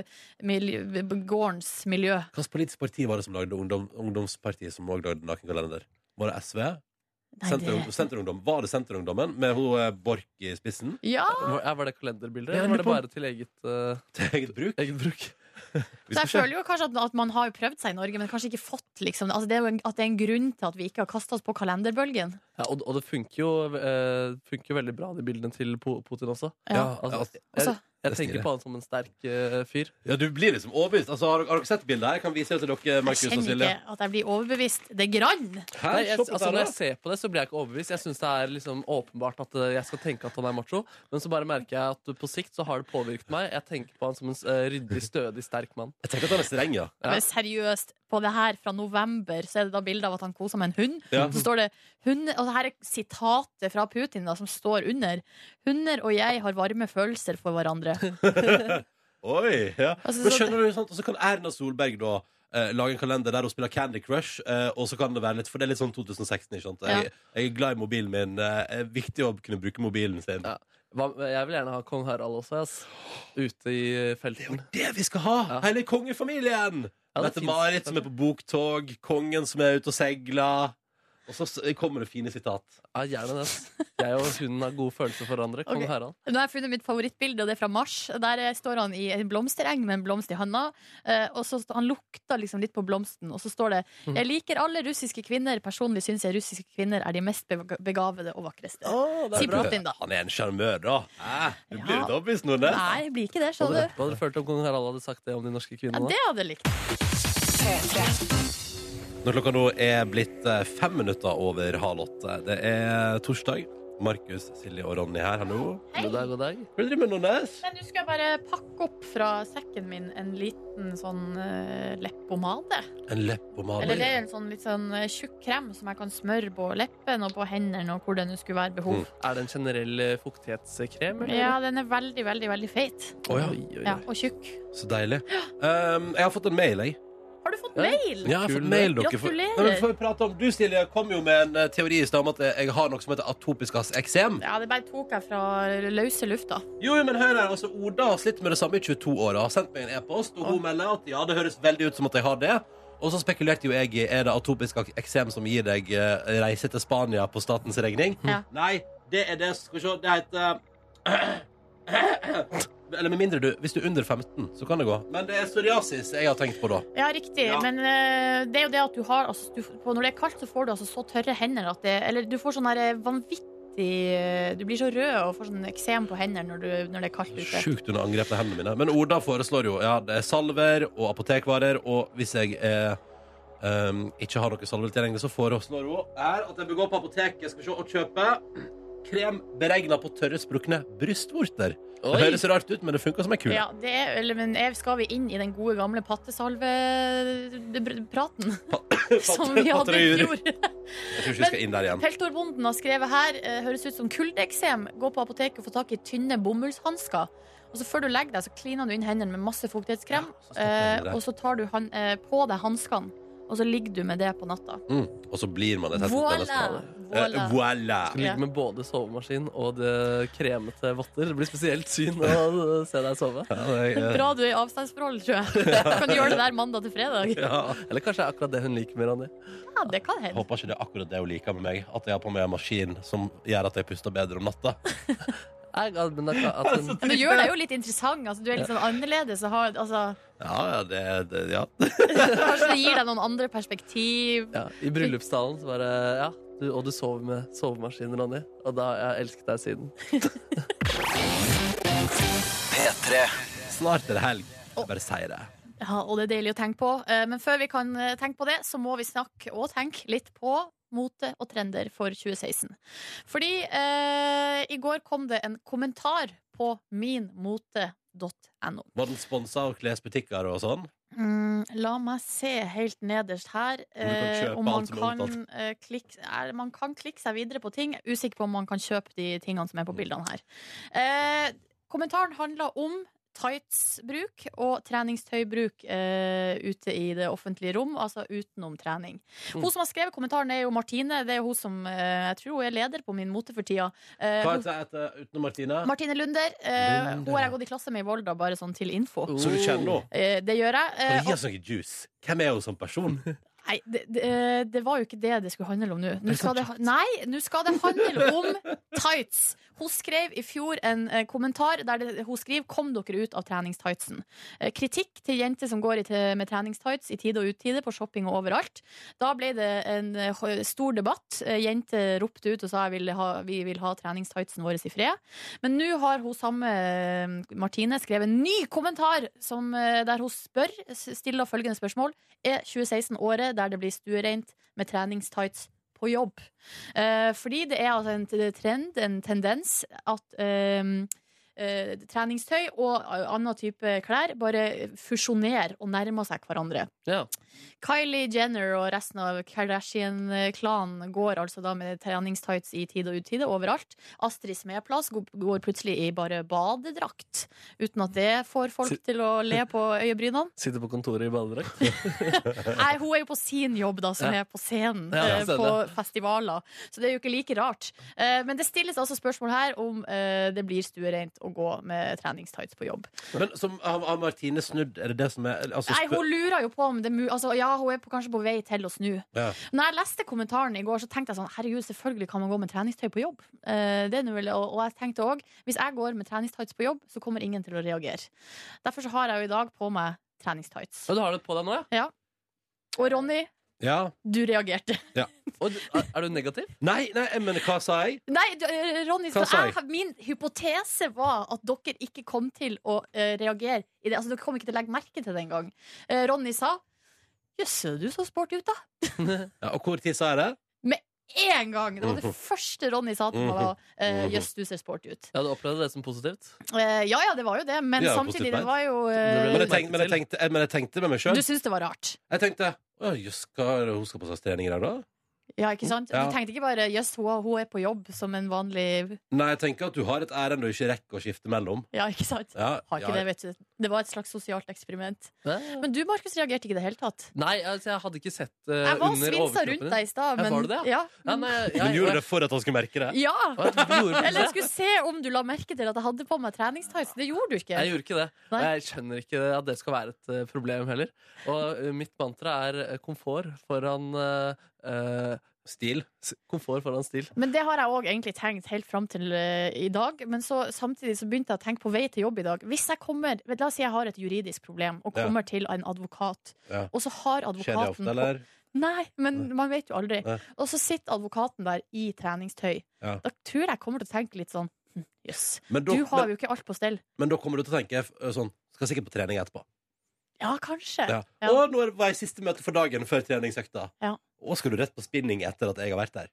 miljø, gårdens miljø Hvilket politisk parti var det som lagde ungdom, ungdomspartiet som òg lagde nakenkalender? Var det SV? Senterungdom. Var det Senterungdommen med hun eh, Borch i spissen? Ja, Var, var det kalenderbilder, eller var det bare til eget, uh, Til eget bruk? eget bruk? Så jeg føler jo kanskje at, at man har prøvd seg i Norge Men kanskje ikke fått liksom altså, det er jo en, At det er en grunn til at vi ikke har kastet oss på kalenderbølgen Ja, og, og det funker jo, eh, funker jo veldig bra, de bildene til Putin også. Ja. ja altså, jeg, Altså, jeg tenker på han som en sterk eh, fyr. ja, du blir liksom overbevist. Altså, har, har dere sett bildet her? Jeg kan vise det til dere, Markus og kjenner Silje. ikke at jeg blir overbevist Det er grann Nei, jeg, se på altså, når jeg ser på det, så blir jeg ikke overbevist. Jeg syns det er liksom åpenbart at eh, jeg skal tenke at han er macho, men så bare merker jeg at på sikt så har det påvirket meg. Jeg tenker på han som en eh, ryddig, stødig, sterk mann. Jeg tenker at han er streng, ja. Ja. Men seriøst, på det her fra november Så er det da bilde av at han koser med en hund Ja. Så står det Hunde, og det her er sitatet fra Putin da, som står under. Hunder og jeg har varme følelser for hverandre. Oi, ja. Altså, Men skjønner du, sant? Og så kan Erna Solberg da eh, lage en kalender der hun spiller Candy Crush, eh, og så kan det være litt For det er litt sånn 2016, ikke sant? Jeg, jeg er glad i mobilen min. Eh, det er viktig å kunne bruke mobilen sin. Ja. Hva, jeg vil gjerne ha kong Harald også, ass. Ute i Det er eh, jo det vi skal ha! Ja. Hele kongefamilien! Ja, Mette-Marit som er på boktog, kongen som er ute og seiler. Og så kommer det fine sitat. Ja, gjerne det. Jeg og hunden har gode følelser for hverandre. Kong Ok. Harald. Nå har jeg funnet mitt favorittbilde, og det er fra mars. Der eh, står han i en blomstereng med en blomst i handa. Eh, og så Han lukter liksom litt på blomsten, og så står det Mm. Jeg liker alle russiske kvinner. Personlig syns jeg russiske kvinner er de mest begavede og vakreste. Sier Putin, da. Han er en sjarmør, da. Eh, Du blir Ja. litt overbevist, Nordnes. Nei, jeg blir ikke det, skjønner du. hva hadde du følt om kong Harald hadde sagt det om de norske Ja, det hadde jeg likt. Når klokka nå er blitt eh, fem minutter over halv åtte. Det er torsdag Markus, Silje og Ronny her. Hallo. Hei. God dag, god dag. Hva driver du med, Nordnes? Nei, nå skal jeg bare pakke opp fra sekken min en liten sånn uh, leppepomade. En leppepomade. Eller det er en sånn litt sånn uh, tjukk krem som jeg kan smøre på leppen og på hendene og hvor det nå skulle være behov. Mm. Er det en generell fuktighetskrem? eller? Ja, den er veldig, veldig, veldig feit. Oh, ja, Oi, oi, oi. Ja, og tjukk. så deilig. Um, jeg har fått en mail, jeg. Har du fått mail? Ja, jeg har fått mail dere. Gratulerer. Nei, men får vi prate om Du, Silje, kom jo med en eh, teori i stad om at jeg har noe som heter atopisk eksem. Ja, det bare tok jeg fra løse lufta. Jo, jo, men hør her, altså Oda har slitt med det samme i 22 år og har sendt meg en e-post, og hun melder at ja, det høres veldig ut som at jeg har det. Og så spekulerte jo jeg i er det atopisk eksem som gir deg eh, reise til Spania på statens regning. Ja. Nei, det er det Skal vi se, det heter Eller med mindre du Hvis du er under 15, så kan det gå. Men det er psoriasis jeg har tenkt på da. Ja, riktig. Ja. Men uh, det er jo det at du har altså, du, på, Når det er kaldt, så får du altså så tørre hender at det Eller du får sånn her eh, vanvittig eh, Du blir så rød og får sånn eksem på hendene når, du, når det er kaldt ute. Sjukt under angrep med hendene mine. Men Oda foreslår jo ja, det er salver og apotekvarer, og hvis jeg er um, ikke har noe salver tilgjengelig, så foreslår hun her at jeg bør gå på apoteket skal se, og kjøpe krem beregna på tørre, sprukne brystvorter. Det høres rart ut, men det funker som ei kule. Ja, det er, eller, men skal vi inn i den gode gamle pattesalvepraten som vi hadde i fjor? Jeg tror ikke vi skal inn der igjen. Peltorbonden har skrevet her eh, høres ut som kuldeeksem. Gå på apoteket og få tak i tynne bomullshansker. Og så Før du legger deg, så kliner du inn hendene med masse fuktighetskrem. Ja, så eh, og så tar du han, eh, på deg hanskene, og så ligger du med det på natta. Mm. Og så blir man et Voilà! Eh, voilà. voilà. Skal ligge med både sovemaskin og det kremete votter. Det blir spesielt syn å se deg sove. Ja, det er- Bra du er i avstandsforhold, tror jeg. Du kan gjøre det der mandag til fredag. Ja. Eller kanskje det er akkurat det hun liker med Ronny. Ja, det kan hende. Håper ikke det er akkurat det hun liker med meg. At jeg har på meg en maskin som gjør at jeg puster bedre om natta. Ja, men det er hun, Men det gjør deg jo litt interessant. Altså, du er litt sånn annerledes. Og har, altså, Ja, ja, det, det ja. kanskje det gir deg noen andre perspektiv. ja, I bryllupstalen så bare Ja, du, og du sover med sovemaskin, Ronny. Og da har jeg elsket deg siden. P3. Snart er det helg. Jeg bare sier det. Ja, og det er deilig å tenke på. Eh, Men før vi kan eh, tenke på det, så må vi snakke og tenke litt på mote og trender for 2016. Fordi eh, i går kom det en kommentar på minmote.no. Var den sponsa av klesbutikker og sånn? Mm, la meg se helt nederst her. Eh, om man kan, eh, klikke, er, man kan klikke seg videre på ting. Usikker på om man kan kjøpe de tingene som er på bildene her. Eh, kommentaren handler om tightsbruk og treningstøybruk eh, ute i det offentlige rom, altså utenom trening. Mm. Hun som har skrevet kommentaren, er jo Martine. Det er hun som eh, jeg tror hun er leder på Min Mote for tida. Eh, Hva hun- heter det utenom Martine? Martine Lunder. Eh, Lunder, hun har jeg gått i klasse med i Volda, bare sånn til info. Så du kjenner henne? Eh, det gjør jeg. Kan Eh, du gi oss noe juice? Hvem er hun som person? Nei, det, det, eh, det var jo ikke det det skulle handle om nå. Nå skal det, nei, nå skal det handle om tights. Hun skrev i fjor en eh, kommentar der det, hun skriver 'Kom dere ut av treningstightsen'. Eh, kritikk til jenter som går med treningstights i tide og utide, på shopping og overalt. Da ble det en eh, stor debatt. Jenter ropte ut og sa vil ha, vi vil ha treningstightsen vår i fred. Men nå har hun samme Martine skrevet en ny kommentar som, der hun spør, stiller følgende spørsmål. Er 2016 året der det blir stuereint med treningstights på jobb? Eh, fordi det er altså en trend, en tendens, at eh, eh, treningstøy og annen type klær bare fusjonerer og nærmer seg hverandre. Ja. Kylie Jenner og resten av Kardashian-klanen går altså da med treningstights i tide og utide overalt. Astrid Smeplass går går plutselig i bare badedrakt, uten at det får folk til å le på øyebrynene. Sitter på kontoret i badedrakt. Nei, hun er jo på sin jobb, da, som Ja. er på scenen Ja, eh, på festivaler. Så det er jo ikke like rart. Eh, Men det stilles altså spørsmål her om eh, det blir stuereint å gå med treningstights på jobb. Men som, har, Martine snudd? Er det det som er altså, Nei, hun lurer jo på om det er mu... Altså, ja, hun er på, kanskje på vei til å snu. Ja. Når jeg leste kommentaren i går, så tenkte jeg sånn Herregud, selvfølgelig kan man gå med treningstøy på jobb. Eh, er vel, og, og jeg tenkte òg hvis jeg går med treningstights på jobb, så kommer ingen til å reagere. Derfor så har jeg jo i dag på meg treningstights. Og du har det på deg nå, ja? ja. Og Ronny, ja. du reagerte. Og er, du negativ? Nei, nei, men hva sa jeg? Nei, du, eh, Ronny, Hva så jeg, jeg? min hypotese var at dere ikke kom til å uh, reagere i det. Altså, dere kom ikke til å legge merke til det engang. Uh, Ronny sa Jøss, du så sporty ut, da. Ja, og hvor tid sa jeg det? Med én gang! Det var det første Ronny sa til meg. var, eh, Jøss, du ser sporty ut. Ja, du opplevde det som positivt? Uh, ja ja, det var jo det, men er samtidig, positivt, det var jo Det eh, Men jeg tenkte, men jeg tenkte, men jeg tenkte med meg sjøl Du syns det var rart? Jeg tenkte «Å, jøss, hun skal på seg trening i dag, da? Ja, ikke sant? Ja. Du tenkte ikke bare jøss, hun, hun er på jobb som en vanlig Nei, jeg tenker at du har et ærend du ikke rekker å skifte mellom. Ja, ikke sant? Ja, Har ikke ja. det, vet du. Det var et slags sosialt eksperiment. Ja. Men du, Markus, reagerte ikke i det hele tatt. Nei, altså, jeg hadde ikke sett uh, Jeg var svinsa rundt deg i stad, men var du det? Ja. Ja, nei, jeg, Men gjorde det for at han skulle merke det? ja. Eller jeg skulle se om du la merke til at jeg hadde på meg treningstights. Det gjorde du ikke. Jeg gjorde ikke det. Og Nei. jeg skjønner ikke at det skal være et eh, problem heller. Og uh, mitt mantra er komfort foran eh, eh, Stil. Komfort foran stil. Men det har jeg òg egentlig tenkt helt fram til eh, i dag. Men så samtidig så begynte jeg å tenke på vei til jobb i dag. Hvis jeg kommer, La oss si jeg har et juridisk problem og Ja. kommer til en advokat, Ja. og så har advokaten ofte, eller? Nei, men man vet jo aldri. Nei. Og så sitter advokaten der i treningstøy. Ja. Da tror jeg jeg kommer til å tenke litt sånn hm, Jøss, Men da, du har men, jo ikke alt på stell. men da kommer du til å tenke eh, sånn Skal sikkert på trening etterpå. Ja, kanskje. Ja. Ja. Og nå var jeg siste møte for dagen før treningsøkta. Ja. Og skal du rett på spinning etter at jeg har vært der?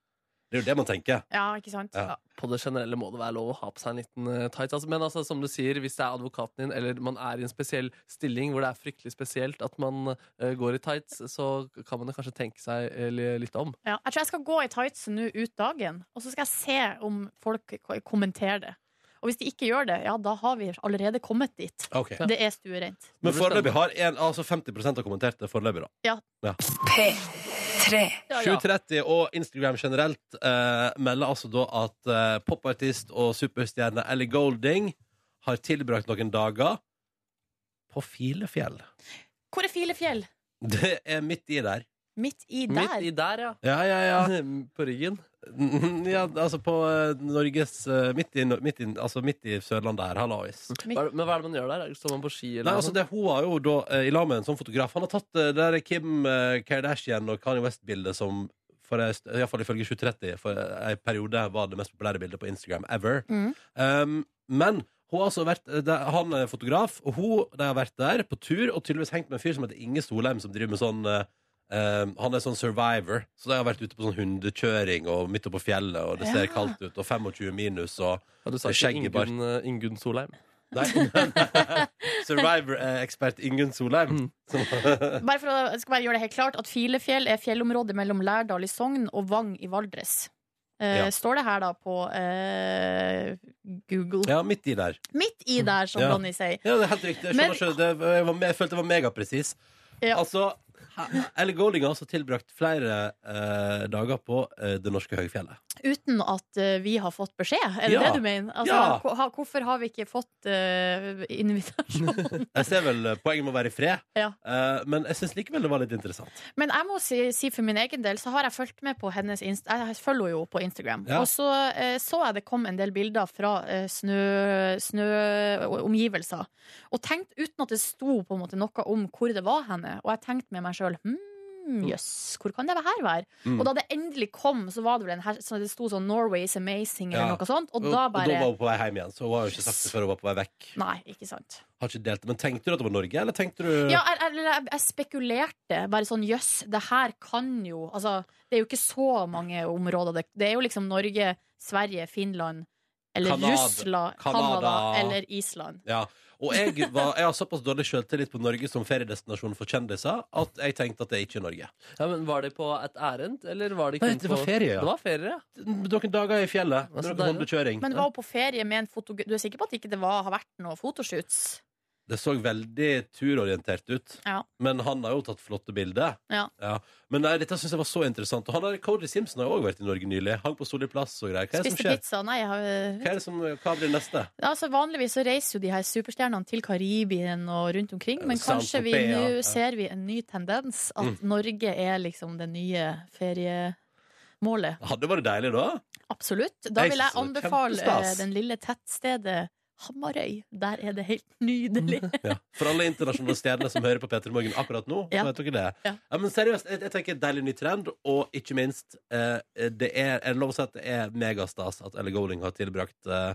Det er jo det man tenker. Ja, ikke sant? Ja. På det generelle må det være lov å ha på seg en liten uh, tights. Altså, men altså, som du sier, hvis det er advokaten din, eller man er i en spesiell stilling hvor det er fryktelig spesielt at man uh, går i tights, så kan man kanskje tenke seg uh, litt om. Ja, jeg tror jeg skal gå i tights nå ut dagen, og så skal jeg se om folk ko- kommenterer det. Og hvis de ikke gjør det, ja, da har vi allerede kommet dit. Okay. Det er stuereint. Men foreløpig har en, altså 50% har kommentert det foreløpig, da. P3. Ja, ja. 730 og Instagram generelt eh, melder altså da at eh, popartist og superstjerne Ellie Golding har tilbrakt noen dager på Filefjell. Hvor er Filefjell? Det er midt i der. Midt i Midt der. i der, ja. Ja, ja, ja. På ryggen. Ja altså på eh, Norges eh, midt, i, midt, i, altså midt i Sørlandet her. Hallois. Hva er det- Men hva er det man gjør der? Står man på ski? Eller Nei, altså det, Hun var jo da eh, i lag med en sånn fotograf Han har tatt eh, det der Kim eh, Kardashian og Kanye West-bildet som for ei st- i hvert fall ifølge 2030 for en periode var det mest populære bildet på Instagram ever. Mm. Um, men hun har altså vært, det, han er fotograf, og hun de har vært der på tur og tydeligvis hengt med en fyr som heter Inge Solheim, som driver med sånn eh, um, Han er sånn survivor, så de har vært ute på sånn hundekjøring og midt oppe på fjellet, og det ser Ja. kaldt ut, og 25 minus, og Har du sagt ikke skjegg i bart. Ingunn, eh, Ingunn Solheim. Nei, Survivor-ekspert Ingunn Solheim. Mm. Bare for å, jeg skal bare gjøre det helt klart at Filefjell er fjellområdet mellom Lærdal i Sogn og Vang i Valdres. Uh, Ja. Står det her da på uh, Google. ja, midt i der. Midt i der, som Ja. Ronny sier. Ja, det er helt riktig. Jeg, Men- skjønner ikke, det, jeg, var, jeg følte det var megapresis. Ja. Altså, Ellie Golding har altså tilbrakt flere eh, dager på eh, det norske høyfjellet. Uten at eh, vi har fått beskjed, er det Ja. det du mener? Altså, Ja. ha, hvorfor har vi ikke fått eh, invitasjon? Jeg ser vel eh, poenget med å være i fred, Ja. eh, men jeg syns likevel det var litt interessant. Men jeg må si, si for min egen del, så har jeg fulgt med på hennes Inst Jeg følger henne jo på Instagram. Ja. Og så eh, så jeg det kom en del bilder fra eh, snø, snøomgivelser. Og tenkt uten at det sto på en måte noe om hvor det var henne. Og jeg tenkte med meg sjøl hm, jøss, hvor kan det her være? Mm. Og da det endelig kom, så var det vel en her, så det sto sånn 'Norway is amazing' eller Ja. noe sånt. Og Og, da og da var hun på vei hjem igjen, så hun har jo ikke sagt det før hun var på vei vekk. Nei, ikke sant. Har ikke delt. Men tenkte du at det var Norge, eller tenkte du Ja, jeg, jeg, jeg, spekulerte. Bare sånn jøss, det her kan jo Altså, det er jo ikke så mange områder. Det, det er jo liksom Norge, Sverige, Finland eller Kanada- Russland, Kanada. Canada eller Island. Ja. Og jeg, var, jeg har såpass dårlig selvtillit på Norge som feriedestinasjon for kjendiser at jeg tenkte at det ikke er Norge. Ja, men Var det på et ærend, eller var det kun Nei, det var på ferie, ja. Det var ferie, ja. Noen dager i fjellet, Altså, med deilig. noe hundekjøring. Men var jo på ferie med en fotogra... Du er sikker på at ikke det ikke har vært noe fotoshoots? Det så veldig turorientert ut. Ja. Men han har jo tatt flotte bilder. Ja. Men nei, dette syns jeg var så interessant. Og han der, Cody Simpson har jo òg vært i Norge nylig. Hang på Solli plass og greier. Hva er det som skjer? pizza? Nei, jeg har Hva, er det som, hva blir neste? Altså, vanligvis så reiser jo de her superstjernene til Karibien og rundt omkring, men kanskje vi nå ser vi en ny tendens. At Mm. Norge er liksom det nye feriemålet. Hadde vært deilig da. Absolutt. Da vil jeg anbefale eh, den lille tettstedet Hamarøy. Der er det helt nydelig. Ja. For alle internasjonale stjernene som hører på Peter Morgen akkurat nå. Ja. Vet dere det. Ja. men seriøst, jeg, jeg tenker Deilig ny trend, og ikke minst eh, det er, en lov å si at det er megastas at Ellie Golding har tilbrakt eh,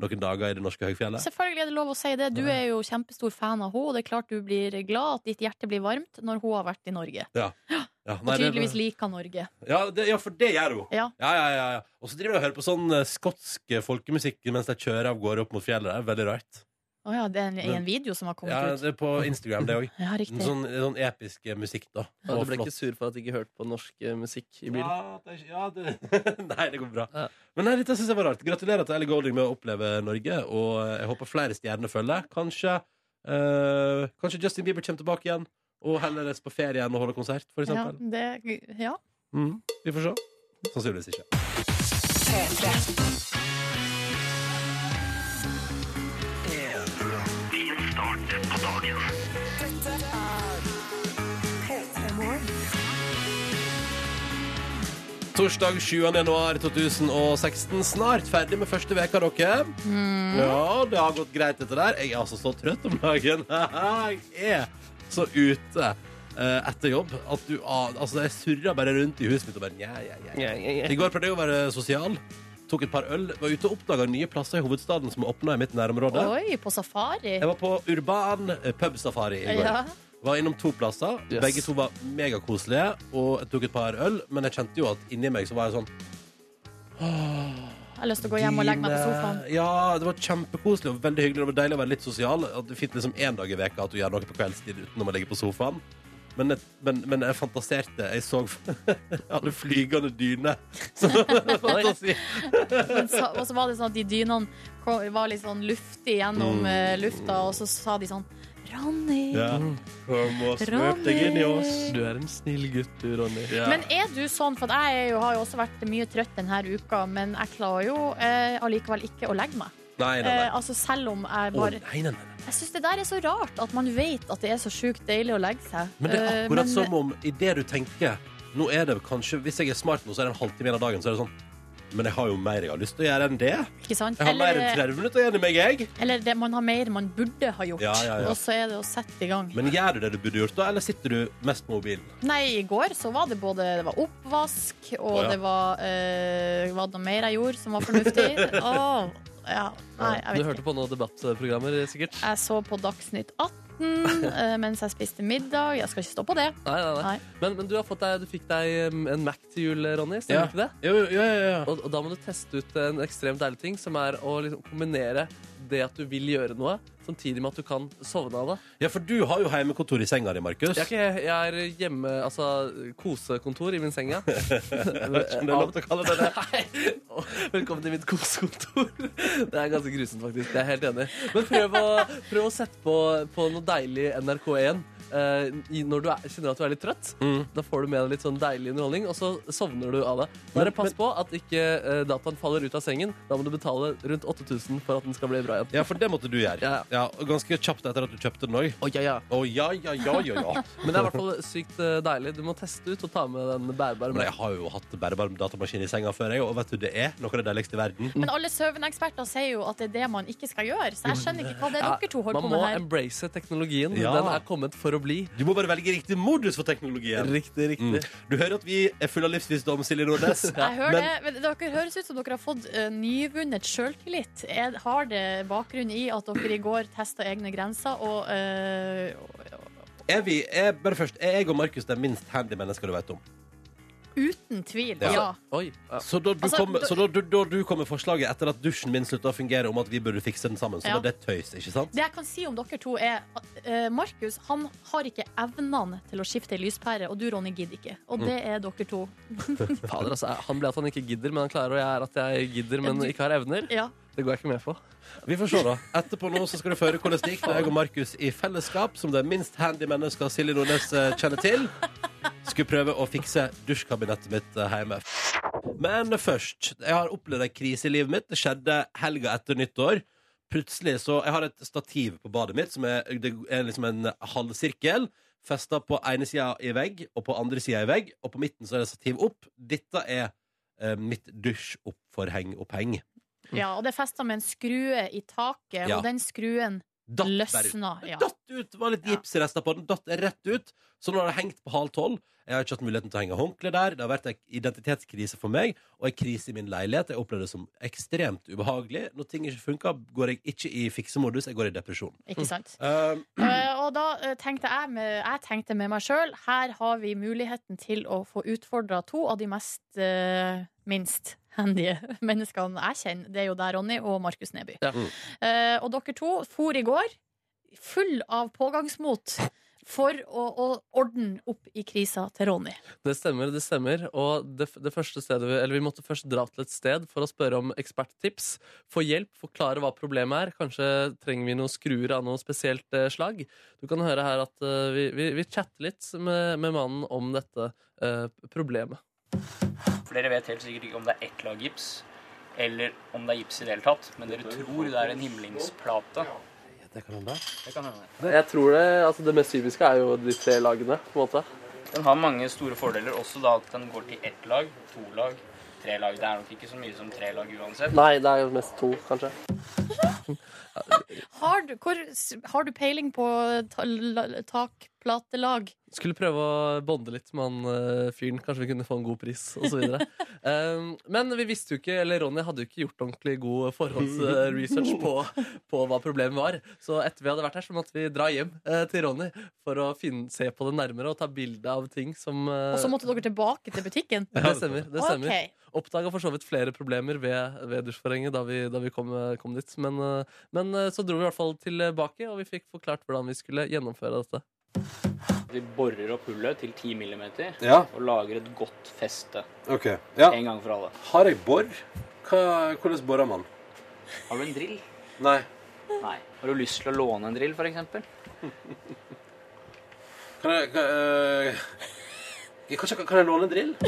noen dager i det norske høgfjellet. Selvfølgelig er det lov å si det. Du er jo kjempestor fan av henne, og det er klart du blir glad at ditt hjerte blir varmt når hun har vært i Norge. Ja, Ja, Og nei, det- tydeligvis liker Norge. Ja, det, ja, for det gjør hun. Ja. Ja, ja, ja, ja. Og så driver de og hører på sånn eh, skotsk folkemusikk mens de kjører av gårde opp mot fjellet. Det er veldig rart. Å ja, det er en, i en video som har kommet Ja, ut. det er på Instagram, det òg. Ja, riktig. Sånn, sånn episk eh, musikk, da. Ja, Og du ble flott. ikke sur for at du ikke hørte på norsk eh, musikk i bilen? Ja, det, er ikke- ja, det Nei, det går bra. Ja. Men nei, dette synes jeg var rart. Gratulerer til Ellie Golding med å oppleve Norge, og jeg håper flere stjerner følger. Kanskje, eh, kanskje Justin Bieber kommer tilbake igjen, og heller reise på ferie igjen og holder konsert, for Ja, det, ja. Mm, vi får se. Sannsynligvis ikke. Torsdag 7. januar 2016. Snart ferdig med første veka, dere. Ja, det har gått greit, dette der. Jeg er altså så trøtt om dagen. Jeg er så ute eh, etter jobb at du ah, Altså, jeg surra bare rundt i huset mitt og bare nja, ja, ja, ja. I går prøvde jeg å være sosial. Tok et par øl. Var ute og oppdaga nye plasser i hovedstaden som åpna i mitt nærområde. Oi, på safari. Jeg var på urban eh, pubsafari i går. Ja. Var innom to plasser. Yes. Begge to var megakoselige. Og jeg tok et par øl, men jeg kjente jo at inni meg så var jeg sånn Jeg har lyst til å gå hjem og legge meg på sofaen. Ja, det var kjempekoselig og veldig hyggelig. Det var deilig å være litt sosial. At du fikk liksom én dag i veka at du gjør noe på kveldstid utenom å ligge på sofaen. Men, men, men jeg fantaserte. Jeg så alle flygende dyne. Så fantasi. Så- Og så var det sånn at de dynene var litt sånn luftig gjennom Mm. eh, lufta, og så sa de sånn Ronny. Ja. Kom og smøp deg inn i oss. Du er en snill gutt, du, Ronny. Ja. Men er du sånn, for jeg er jo, har jo også vært mye trøtt denne uka, men jeg klarer jo eh, allikevel ikke å legge meg. Nei, nei, Eh, altså Selv om jeg bare nei, nei, nei. Jeg syns det der er så rart, at man vet at det er så sjukt deilig å legge seg. Men det er Eh, akkurat men- som om idet du tenker Nå er det kanskje Hvis jeg er smart nå, så er det en halvtime igjen av dagen, så er det sånn Men jeg har jo mer jeg har lyst til å gjøre enn det. Ikke sant? Jeg har mer enn 30 minutter igjen i meg, jeg. eller det, man har mer man burde ha gjort, Ja, ja, ja. og så er det å sette i gang. Men gjør du det du burde gjort, da, eller sitter du mest på mobilen? Nei, i går så var det både det var oppvask, og oh, ja. det var øh, Var det noe mer jeg gjorde som var fornuftig? oh, ja. Nei, jeg Du hørte på noen debattprogrammer, sikkert? Jeg så på Dagsnytt 18 eh, mens jeg spiste middag. Jeg skal ikke stå på det. Nei, nei, nei. Nei. Men, men du, har fått deg, du fikk deg en Mac til jul, Ronny. Stemmer Ja. ikke det? Jo, jo, ja, ja, ja. Og, og da må du teste ut en ekstremt deilig ting, som er å liksom kombinere det at du vil gjøre noe, samtidig med at du kan sovne av det. ja, for du har jo heimekontor i senga di, Markus. Jeg er, ikke, jeg er hjemme, altså kosekontor i min seng, ja. Om det er lov til å kalle det det. Nei. Velkommen til mitt kosekontor. Det er ganske grusomt, faktisk. Jeg er helt enig. Men prøv å, prøv å sette på, på noe deilig NRK1 eh, i- når du er, kjenner at du er litt trøtt. Mm. Da får du med deg litt sånn deilig underholdning, og så sovner du av det. Bare pass på at ikke eh, dataen faller ut av sengen. Da må du betale rundt 8000 for at den skal bli bra igjen. Ja, for det måtte du gjøre. Ja. Ja, og ganske kjapt etter at du kjøpte den òg. Å, ja, ja. Å ja, ja, ja, ja, ja. Men det er i hvert fall sykt eh, deilig. Du må teste ut og ta med den bærbare. Men jeg har jo hatt bærebar datamaskin i senga før, jeg, og vet du, det er noe av det deiligste i verden. Men alle søvneksperter sier jo at det er det man ikke skal gjøre. Så jeg skjønner ikke hva det er Ja, dere to holder Man på må med her. embrace teknologien. Ja. Den er kommet for å bli. Du må bare velge riktig modus for teknologien. Riktig, Mm. riktig. Du hører at vi er fulle av livsvisdom, Silje Nordnes. Jeg hører Men- det, men Dere høres ut som dere har fått uh, nyvunnet sjøltillit. Har det bakgrunn i at dere i går testa egne grenser og uh, Er vi, er, bare først, er jeg og Markus de minst handy mennesker du vet om? Uten tvil, Ja. ja. Oi. Så da du, Altså, kom, da- så da, du, da du kom med forslaget etter at dusjen min slutta å fungere om at vi burde fikse den sammen, så Ja. var det tøys, ikke sant? Det jeg kan si om dere to, er at uh, Markus han har ikke evnene til å skifte ei lyspære, og du, Ronny, gidder ikke. Mm. Og det er dere to. Fader, altså, han ble at han ikke gidder, men han klarer, og jeg er at jeg gidder, men ikke har evner. Ja. Det går jeg ikke med på. Vi får se, da. Etterpå nå så skal du føre hvordan det gikk da jeg og Markus i fellesskap, som det minst handy mennesker Silje Nordnes eh, kjenner til, skulle prøve å fikse dusjkabinettet mitt eh, hjemme. Men først. Jeg har opplevd en krise i livet mitt. Det skjedde helga etter nyttår. Plutselig så Jeg har et stativ på badet mitt som er, det er liksom en halvsirkel. Festa på ene sida i vegg og på andre sida i vegg, og på midten så er det stativ opp. Dette er eh, mitt dusjoppforheng-oppheng. ja, og det er festa med en skrue i taket, Ja. og den skruen datt. Løsna. Ja. datt ut, var litt gipsrester på den, datt rett ut. Så nå har det hengt på halv tolv. Jeg har ikke hatt muligheten til å henge håndkle der. Det har vært en identitetskrise for meg, og en krise i min leilighet. Jeg opplevde det som ekstremt ubehagelig. Når ting ikke funker, går jeg ikke i fiksemodus, jeg går i depresjon. Ikke sant? Um, uh, og da eh, tenkte jeg med, jeg tenkte med meg sjøl Her har vi muligheten til å få utfordra to av de mest uh, minst handige menneskene jeg kjenner. Det er jo deg, Ronny, og Markus Neby. Ja. Mm. Eh, og dere to for i går full av pågangsmot for å, å ordne opp i krisa til Ronny. Det stemmer, det stemmer. Og det, det første stedet vi, eller vi måtte først dra til et sted for å spørre om eksperttips. Få hjelp, forklare hva problemet er. Kanskje trenger vi noen skruer av noe spesielt eh, slag. Du kan høre her at eh, vi, vi, vi chatter litt med, med mannen om dette eh, problemet. For dere vet helt sikkert ikke om det er ett lag gips, eller om det er gips i det hele tatt. Men dere tror det er en himlingsplate. det kan hende. Det kan hende. Jeg tror det, altså det mest typiske er jo de tre lagene. på en måte. Den har mange store fordeler, også da at den går til ett lag, to lag, tre lag. Det er nok ikke så mye som tre lag uansett. Nei, det er jo mest to, kanskje. Har du, hvor, har du peiling på ta, la- takplatelag? Skulle prøve å bonde litt med han eh, fyren. Kanskje vi kunne få en god pris, osv. um, men vi visste jo ikke, eller Ronny hadde jo ikke gjort ordentlig god forhåndsresearch på, på hva problemet var. Så etter vi hadde vært her, så måtte vi dra hjem uh, til Ronny for å finne, se på det nærmere og ta bilde av ting som uh, Og så måtte dere tilbake til butikken? Det stemmer. det stemmer Okay. Oppdaga for så vidt flere problemer ved, ved dusjforhenget da vi, da vi kom, kom dit. Men, uh, men eh, så dro vi i hvert fall tilbake, og vi fikk forklart hvordan vi skulle gjennomføre dette. Vi borer opp hullet til 10 mm Ja, og lager et godt feste OK. Ja. en gang for alle. Har jeg bor? Hva, hvordan borer man? Har du en drill? Nei. Nei. Har du lyst til å låne en drill, for eksempel? Kan jeg, kan, øh, kanskje, kan jeg låne en drill?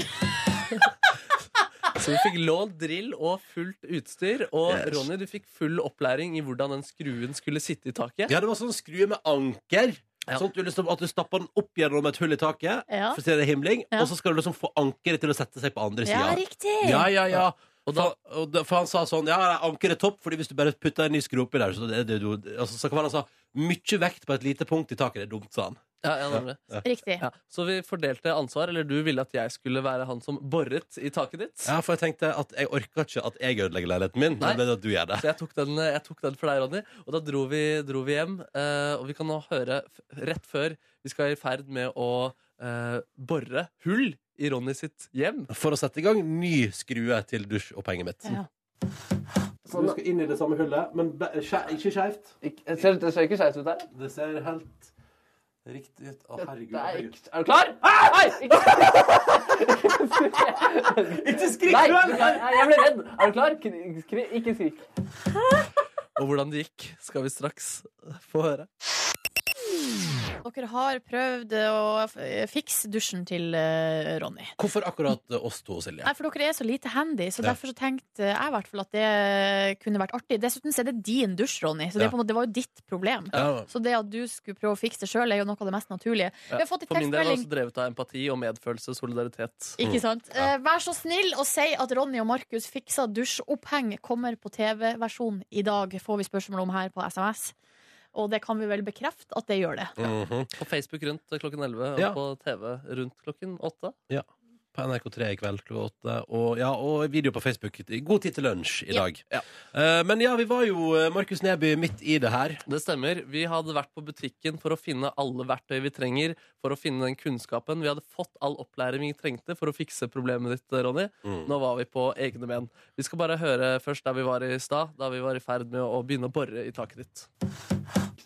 Så du fikk lånt drill og fullt utstyr. Og Yes. Ronny, du fikk full opplæring i hvordan den skruen skulle sitte i taket. Ja, det var sånn skrue med anker. Ja. Sånn at du, liksom, at du stapper den opp gjennom et hull i taket, Ja. for å se det er himling, Ja. og så skal du liksom få ankeret til å sette seg på andre Ja, sida. riktig! Ja, ja, ja. Og da, For, og da, for han sa sånn Ja, ankeret er topp, Fordi hvis du bare putter en ny skru oppi der, så, det, det, du, altså, så kan man altså mye vekt på et lite punkt i taket. Det er dumt, sa han. Ja, ja, nemlig. Riktig. Ja. Så vi fordelte ansvar, eller du ville at jeg skulle være han som boret i taket ditt. Ja, for jeg tenkte at jeg orka ikke at jeg ødelegger leiligheten min, Nei. men at du gjør det. Så jeg tok, den, jeg tok den for deg, Ronny. Og da dro vi, dro vi hjem. eh, og vi kan nå høre, rett før vi skal i ferd med å eh, bore hull i Ronny sitt hjem For å sette i gang ny skrue til dusjopphenget mitt. Ja. Så du skal inn i det samme hullet, men be- skje- ikke skeivt. Det ser ikke skeivt ut der. Det ser helt riktig. Å, herregud. er, herregud. ikke, er du klar? Nei! Ikke skrik! Nei, jeg ble redd. Er du klar? ikke skrik. Og hvordan det gikk, skal vi straks få høre. Dere har prøvd å fikse dusjen til eh, Ronny. Hvorfor akkurat eh, oss to, Silje? Nei, for dere er så lite handy, så Ja. derfor så tenkte jeg i hvert fall at det kunne vært artig. Dessuten så er det din dusj, Ronny, så det, Ja. er på en måte, det var jo ditt problem. Ja. Så det at du skulle prøve å fikse det sjøl, er jo noe av det mest naturlige. Vi har fått en For min del er det tekstmelding. også drevet av empati og medfølelse, solidaritet. Ikke sant? Eh, vær så snill og si at Ronny og Markus fiksa dusjoppheng kommer på TV-versjon i dag, får vi spørsmål om her på SMS. Og det kan vi vel bekrefte at det gjør det. Mhm. På Facebook rundt klokken 11 og Ja. på TV rundt klokken 8. På NRK3 i kveld klokka åtte. Og, ja, og video på Facebook. God tid til lunsj i Ja. dag. Eh, men ja, vi var jo eh, Markus Neby midt i det her. Det stemmer. Vi hadde vært på butikken for å finne alle verktøy vi trenger for å finne den kunnskapen. Vi hadde fått all opplæring vi trengte for å fikse problemet ditt, Ronny. Mm. Nå var vi på egne ben. Vi skal bare høre først der vi var i stad, da vi var i ferd med å begynne å bore i taket ditt.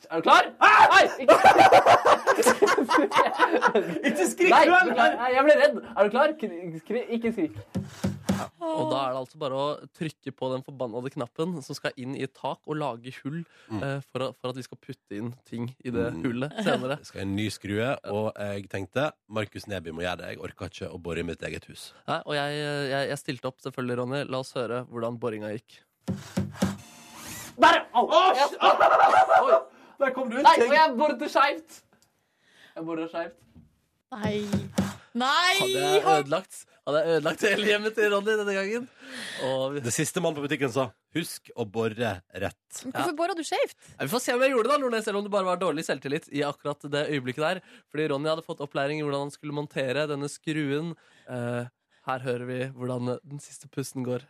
Er du klar? Nei! Ikke skrik! Nei, jeg ble redd. Er du klar? Ikke skrik. Og da er det altså bare å trykke på den forbannede knappen som skal inn i et tak og lage hull eh, for, for at vi skal putte inn ting i det Mm. hullet senere. Det skal en ny skrue, og jeg tenkte Markus Neby må gjøre det. Jeg orka ikke å bore i mitt eget hus. Nei, og jeg, jeg, jeg stilte opp selvfølgelig, Ronny. La oss høre hvordan boringa gikk. Der! Au! Oh, Der kom du ut. Nei, og jeg boret det skeivt. Jeg boret skeivt. Nei. Nei! Hadde jeg ødelagt, Hadde jeg ødelagt hele hjemmet til Ronny denne gangen. Og Det siste mannen på butikken sa 'husk å bore rett'. Hvorfor bora du skjevt? Ja, vi får se om jeg gjorde det, da, Nordnes, selv om det bare var dårlig selvtillit i akkurat det øyeblikket der. Fordi Ronny hadde fått opplæring i hvordan han skulle montere denne skruen. Uh, her hører vi hvordan den siste pusten går.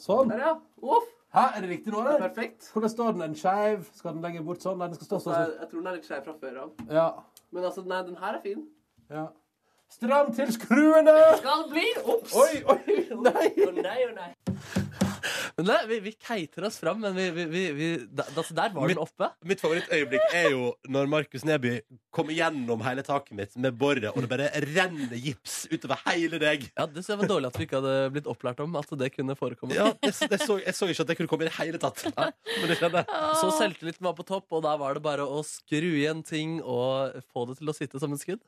Sånn. Der, ja. Uff, Hæ, er det riktig nå, eller? perfekt. Hvordan står den? Er den skeiv? Skal den lenger bort sånn? Nei, den skal stå sånn. Jeg tror den er litt skeiv fra før av. Ja. Men altså, nei, den her er fin. ja. Stram til skruene! Skal bli? Ops! Oi, oi, nei! Å nei, å nei. Men nei, vi, vi keiter oss fram, men vi, vi, vi, vi da, altså, der var Mitt- den oppe. Mitt favorittøyeblikk er jo når Markus Neby kommer gjennom hele taket mitt med boret, og det bare renner gips utover hele deg. Ja, Det var dårlig at vi ikke hadde blitt opplært om at det kunne forekomme. Ja, Jeg, jeg, så, jeg så ikke at det kunne komme i det hele tatt. Men det skjedde. Så selvtilliten var på topp, og da var det bare å skru igjen ting og få det til å sitte som et skudd.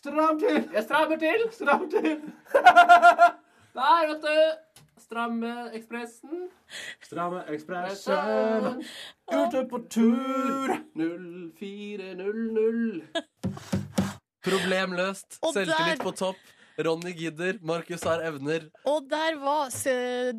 Stram til! Jeg strammer til! Stram til! Der, vet du. Stramme ekspressen. Stramme ekspressen, ute på tur. 0400. Problemløst. Og der- Selvtillit på topp. Ronny gidder. Markus har evner. Og der var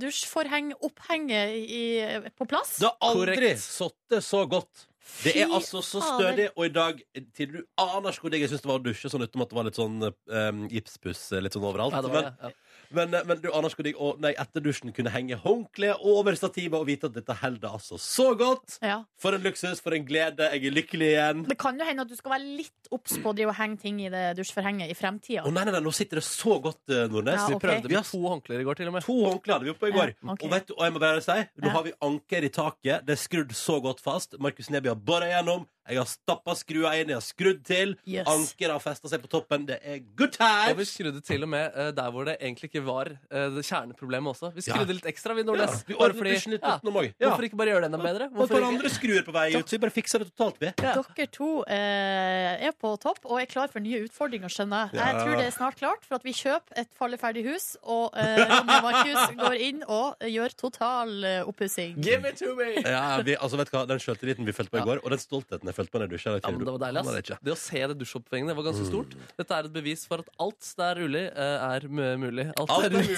dusjforheng-opphenget i- på plass. Det har aldri Korrekt. sittet så godt. Det er altså så stødig, og i dag til du aner ikke hvor digg jeg syns det var å dusje, sånn utenom at det var litt sånn um, gipspuss litt sånn overalt. Ja, det var men, det. Ja. Men, eh, men du aner ikke hvor digg etter dusjen kunne henge håndkleet over stativet og vite at dette holder altså så godt. Ja. For en luksus, for en glede. Jeg er lykkelig igjen. Det kan jo hende at du skal være litt obs på å drive og henge ting i det dusjforhenget i fremtida. Å nei, nei, nei, nå sitter det så godt, eh, Nordnes. Ja, Vi prøvde Vi har to håndklær i går, til og med. To håndklær hadde vi oppe i går. Ja, okay. og, vet du, og jeg må bare si, nå Ja. har vi anker i taket. Det er skrudd så godt fast. Markus Neby har bora gjennom. Jeg har stappa skrua inn, jeg har skrudd til. Yes. Anker har festa seg på toppen. Det er good Og vi skrudde til og med uh, der hvor det egentlig ikke var uh, det kjerneproblemet også. Vi Ja. skrudde litt ekstra, vi Ja, Nordnes. vi Bare fordi- ja. Ja. Hvorfor ikke bare gjøre enda bedre? Hvorfor ikke? andre skruer på vei ut, så vi bare fikser det totalt, vi. Ja. Dere to uh, er på topp og er klar for nye utfordringer, skjønner jeg. Jeg tror det er snart klart for at vi kjøper et falleferdig hus, og Ronny og Markus går inn og gjør total oppussing. Give it to me! Ja, vi, altså, vet du hva? Den sjøltilliten vi følte på i går, og den stoltheten jeg følte på når jeg dusja Ja, men det var deilig, ass. Det å se det dusjopphenget var ganske stort. Dette er et bevis for at alt det er mulig, eh, er mulig. Alt, Alt er mulig.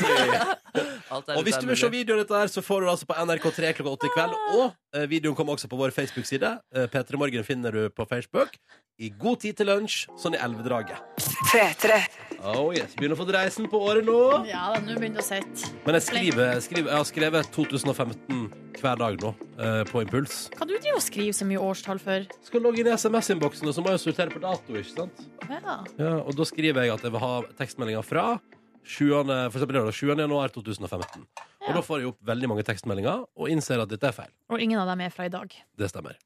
Alt er Og hvis du vil se videoen av dette, her, så får du det altså på NRK3 klokka åtte i kveld. Og eh, videoen kommer også på vår Facebook-side. Eh, P3 Morgen finner du på Facebook. I god tid til lunsj, sånn i elvedraget. P3. Oh yes, Begynner å få dreisen på året nå. Ja, nå begynner det å sitte. Men jeg skriver, skriver Jeg har skrevet 2015 hver dag nå, på impuls. Kan du drive og skrive så mye årstall for? Skal logge inn i SMS-innboksen, og så må jeg sortere på dato, ikke sant? Ja. Ja, og da skriver jeg at jeg vil ha tekstmeldinger fra 7. For eksempel, det da 7. januar 2015. Og da får jeg opp veldig mange tekstmeldinger, og innser at dette er feil. Og ingen av dem er fra i dag. Det stemmer.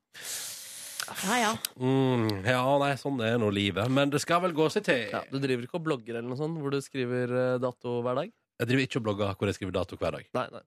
Ja, ja. Mm, ja, nei, sånn er nå livet. Men det skal vel gå seg til. Ja, du driver ikke og blogger eller noe sånt, hvor du skriver eh, dato hver dag? Jeg driver ikke og blogger hvor jeg skriver dato hver dag. Nei, nei.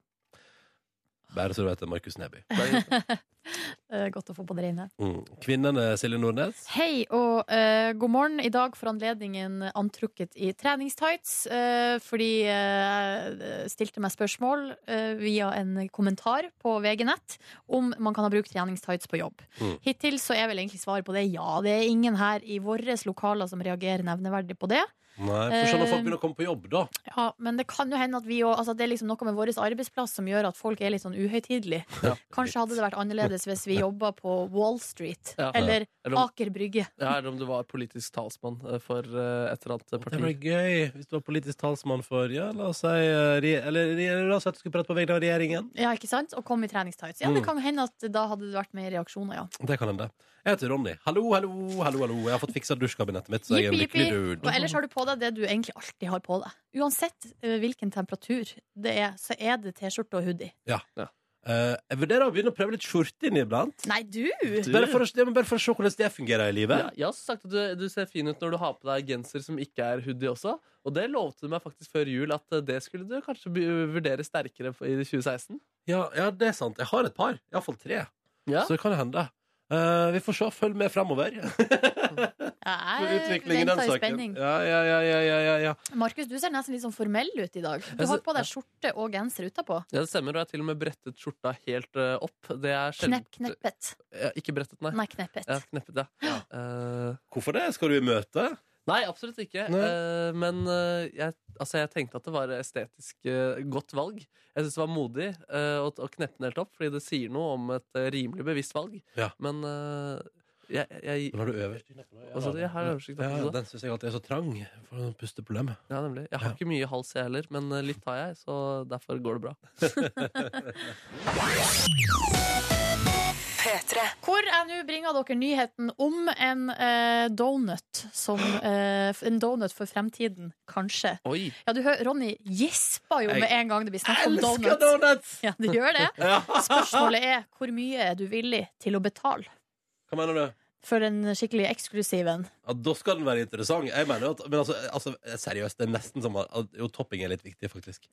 Bare så du vet det, Markus Neby. Eh, Godt å få på det rene. Mm. Kvinnene Silje Nordnes. Hei og uh, god morgen. I dag for anledningen antrukket i treningstights. Uh, fordi eh, jeg stilte meg spørsmål eh, via en kommentar på VG Nett om man kan ha brukt treningstights på jobb. Mm. Hittil så er vel egentlig svaret på det ja. Det er ingen her i våre lokaler som reagerer nevneverdig på det. Nei, for sånn at folk Eh, begynner å komme på jobb, da. Ja, Men det kan jo hende at vi òg altså det er liksom noe med vår arbeidsplass som gjør at folk er litt sånn uhøytidelige. Ja. Kanskje hadde det vært annerledes hvis vi jobba på Wall Street Ja. eller Eller om- Aker Brygge. Ja, eller om du var politisk talsmann eh, for eh, et eller annet Det parti. var gøy hvis du var politisk talsmann for Ja, la oss si eh, re- Eller re- la oss si at du skulle prate på vegne av regjeringen. Ja, ikke sant? Og kom i treningstights. Ja, det Mm. kan hende at da hadde det vært mer reaksjoner, ja. Det kan hende. Jeg heter Ronny. Hallo, hallo, hallo, hallo. Jeg har fått fiksa dusjkabinettet mitt, så jeg er en Jippi, lykkelig jippi. dude. Og ellers har du på deg det du egentlig alltid har på deg. Uansett eh, hvilken temperatur det er, så er det T-skjorte og hoodie. Eh, jeg vurderer å begynne å prøve litt skjorte inn iblant. Nei, du! Du- Bare for, å, ja, men bare for å se hvordan det fungerer i livet. Ja, jeg har sagt at du, du ser fin ut når du har på deg genser som ikke er hoodie også. Og det lovte du meg faktisk før jul at eh, det skulle du kanskje be- vurdere sterkere for- i 2016. Ja, ja, det er sant. Jeg har et par. Iallfall tre. Ja. Så det kan hende. Eh, vi får se. Følg med framover. Jeg Utviklingen i venter i spenning. Ja, ja, ja, ja, ja, ja, ja. Markus, du ser nesten litt sånn formell ut i dag. Du har på deg skjorte og genser utapå. Ja, det stemmer, og jeg har til og med brettet skjorta helt uh, opp. Det er sjelden Knepp, kneppet. Ja, Ikke brettet, nei. Nei, kneppet. Ja, kneppet, ja. Eh, Hvorfor det? Skal du i møte? Nei, absolutt ikke. Nei. Eh, men eh, jeg, altså, jeg tenkte at det var estetisk eh, godt valg. Jeg syns det var modig å, å kneppe den helt opp, fordi det sier noe om et rimelig bevisst valg. Ja. Men jeg, jeg, Men har du øverst i? Altså, jeg har oversikt. Ja, den syns jeg alltid er så trang. For noen pusteproblemer. ja, nemlig. Jeg har Ja. ikke mye hals, jeg heller, men litt har jeg, så derfor går det bra. P3. Hvor jeg nå bringer dere nyheten om en eh, donut som eh, En donut for fremtiden, kanskje. Oi! Ja, du hører, Ronny gjesper jo Jeg med en gang det blir snakk om Elsker donuts. donuts! Ja, det gjør det. Spørsmålet er hvor mye er du villig til å betale Hva mener du? For en skikkelig eksklusiv en? Ja, da skal den være interessant. Jeg mener at, men altså, altså, seriøst, det er nesten som at Jo, topping er litt viktig, faktisk.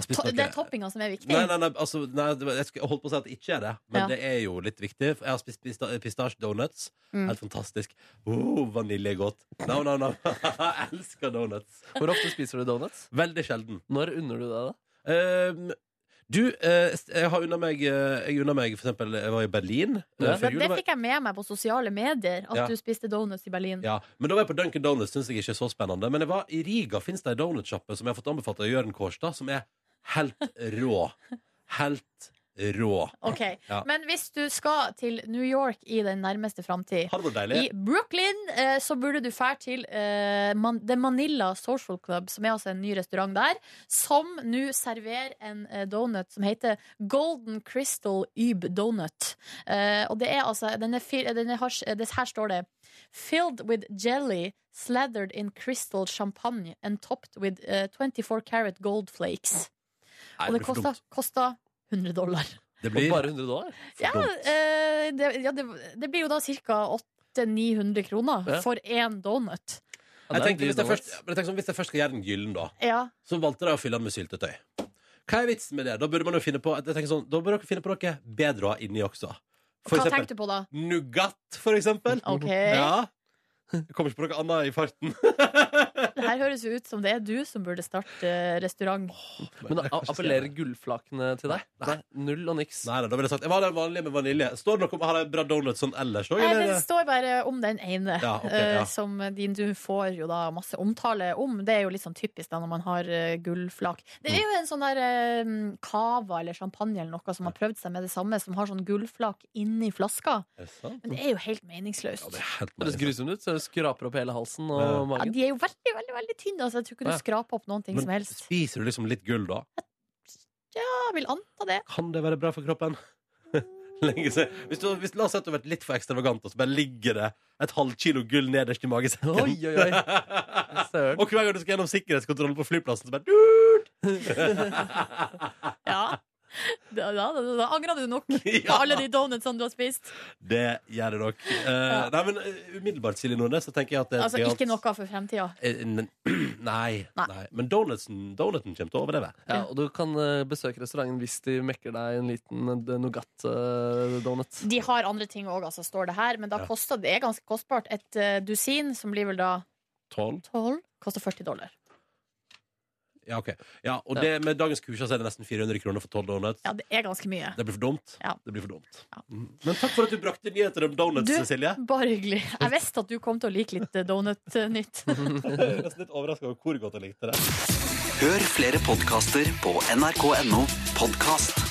Spist To- noe- Det er toppinga som er viktig. Nei, nei, nei, altså, nei jeg skulle- holdt på å si at det ikke er det, men Ja. det er jo litt viktig. Jeg har spist pista pistasjedonuts. Mm. Helt fantastisk. Oh, vanilje er godt. No, no, no. Jeg elsker donuts. Hvor ofte spiser du donuts? Veldig sjelden. Når unner du deg det? Ehm, du, eh, jeg har unna meg eh, Jeg unna meg for eksempel Jeg var i Berlin eh, Ja. Det, det fikk jeg med meg på sosiale medier, at Ja. du spiste donuts i Berlin. Ja, men da var jeg på Dunkin' Donuts, syns jeg ikke er så spennende. Men jeg var i Riga fins det ei donutsjappe som jeg har fått anbefalt av Jørn Kårstad, som er helt rå. Helt rå. Ok, Ja. Men hvis du skal til New York i den nærmeste framtid Har det vært I? Brooklyn eh, så burde du fære til eh, Man The Manila Social Club, som er altså en ny restaurant der, som nå serverer en eh, donut som heter Golden Crystal Yb Donut. Eh, og det er altså den er, den er, det, Her står det Filled with jelly slathered in crystal champagne and topped with eh, 24 karat gold flakes. Nei, Og det blir for kosta, dumt. kosta 100 dollar. Det Og blir bare 100 dollar? Ja, eh, det, ja det, det blir jo da ca. 800-900 kroner Ja. for én donut. Jeg det er hvis, jeg først, jeg sånn, hvis jeg først skal gjøre den gyllen, da, Ja. så valgte de å fylle den med syltetøy. Hva er vitsen med det? Da burde man jo finne på jeg tenker sånn, Da burde dere finne på noe bedre å ha inni også. For Hva eksempel tenkte du på da? nougat, for eksempel. Okay. Ja. Jeg kommer ikke på noe annet i farten. Det her høres jo ut som det er du som burde starte eh, restaurant. Men a- appellerer gullflakene til deg? Nei. Null og niks. Nei, nei, da ville jeg sagt Jeg var den vanlige med vanilje. Står det noe om Har de bra donuts sånn ellers òg, Nei, det eller? står bare om den ene, Ja, ok, eh, ja. som din du får jo da masse omtale om. Det er jo litt sånn typisk da når man har eh, gullflak. Det er jo en sånn der eh, cava eller champagne eller noe som har prøvd seg med det samme, som har sånn gullflak inni flaska. Er det sant? Men det er jo helt meningsløst. Ja, det er helt Det høres meningsløst. grusomt ut. Så det skraper opp hele halsen og Ja. Ja, magen. de er jo veldig, veldig veldig tynn Altså, jeg tror ikke du Ja. skraper opp noen ting som Men helst. spiser du liksom litt gull, da? Jeg vil anta det. Kan det være bra for kroppen? Lenge siden. Hvis du, hvis, la oss si at du har vært litt for ekstravagant, og så bare ligger det et halvkilo gull nederst i magesekken. Oi, oi, oi. Søren. og hver gang du skal gjennom sikkerhetskontrollen på flyplassen, så bare! Ja. Da, da, da, da angrer du nok på alle de donutsene du har spist. Det gjør det nok. Eh, Nei, men eh, umiddelbart, Silje Nordnes, så tenker jeg at det er Altså gøyalt. ikke noe for fremtida. Eh, Nei, Nei. nei. Men donutsen, donuten kommer til å overleve. Ja, og du kan eh, besøke restauranten hvis de mekker deg en liten eh, Nougat-donut. De har andre ting òg, altså, står det her, men da Ja. koster det er ganske kostbart. Et eh, dusin, som blir vel da Tolv? 12, koster 40 dollar. Ja, ok. Ja, og det, med dagens kurser så er det nesten 400 kroner for tolv donuts. Ja, det er ganske mye. Det blir for dumt. Ja. Det blir for dumt. Ja. Mm. Men takk for at du brakte nyheter om donuts, Du- Silje. Bare hyggelig. Jeg visste at du kom til å like litt eh, donut-nytt. Jeg er nesten litt overraska over hvor godt jeg likte det. Hør flere podkaster på nrk.no podkast.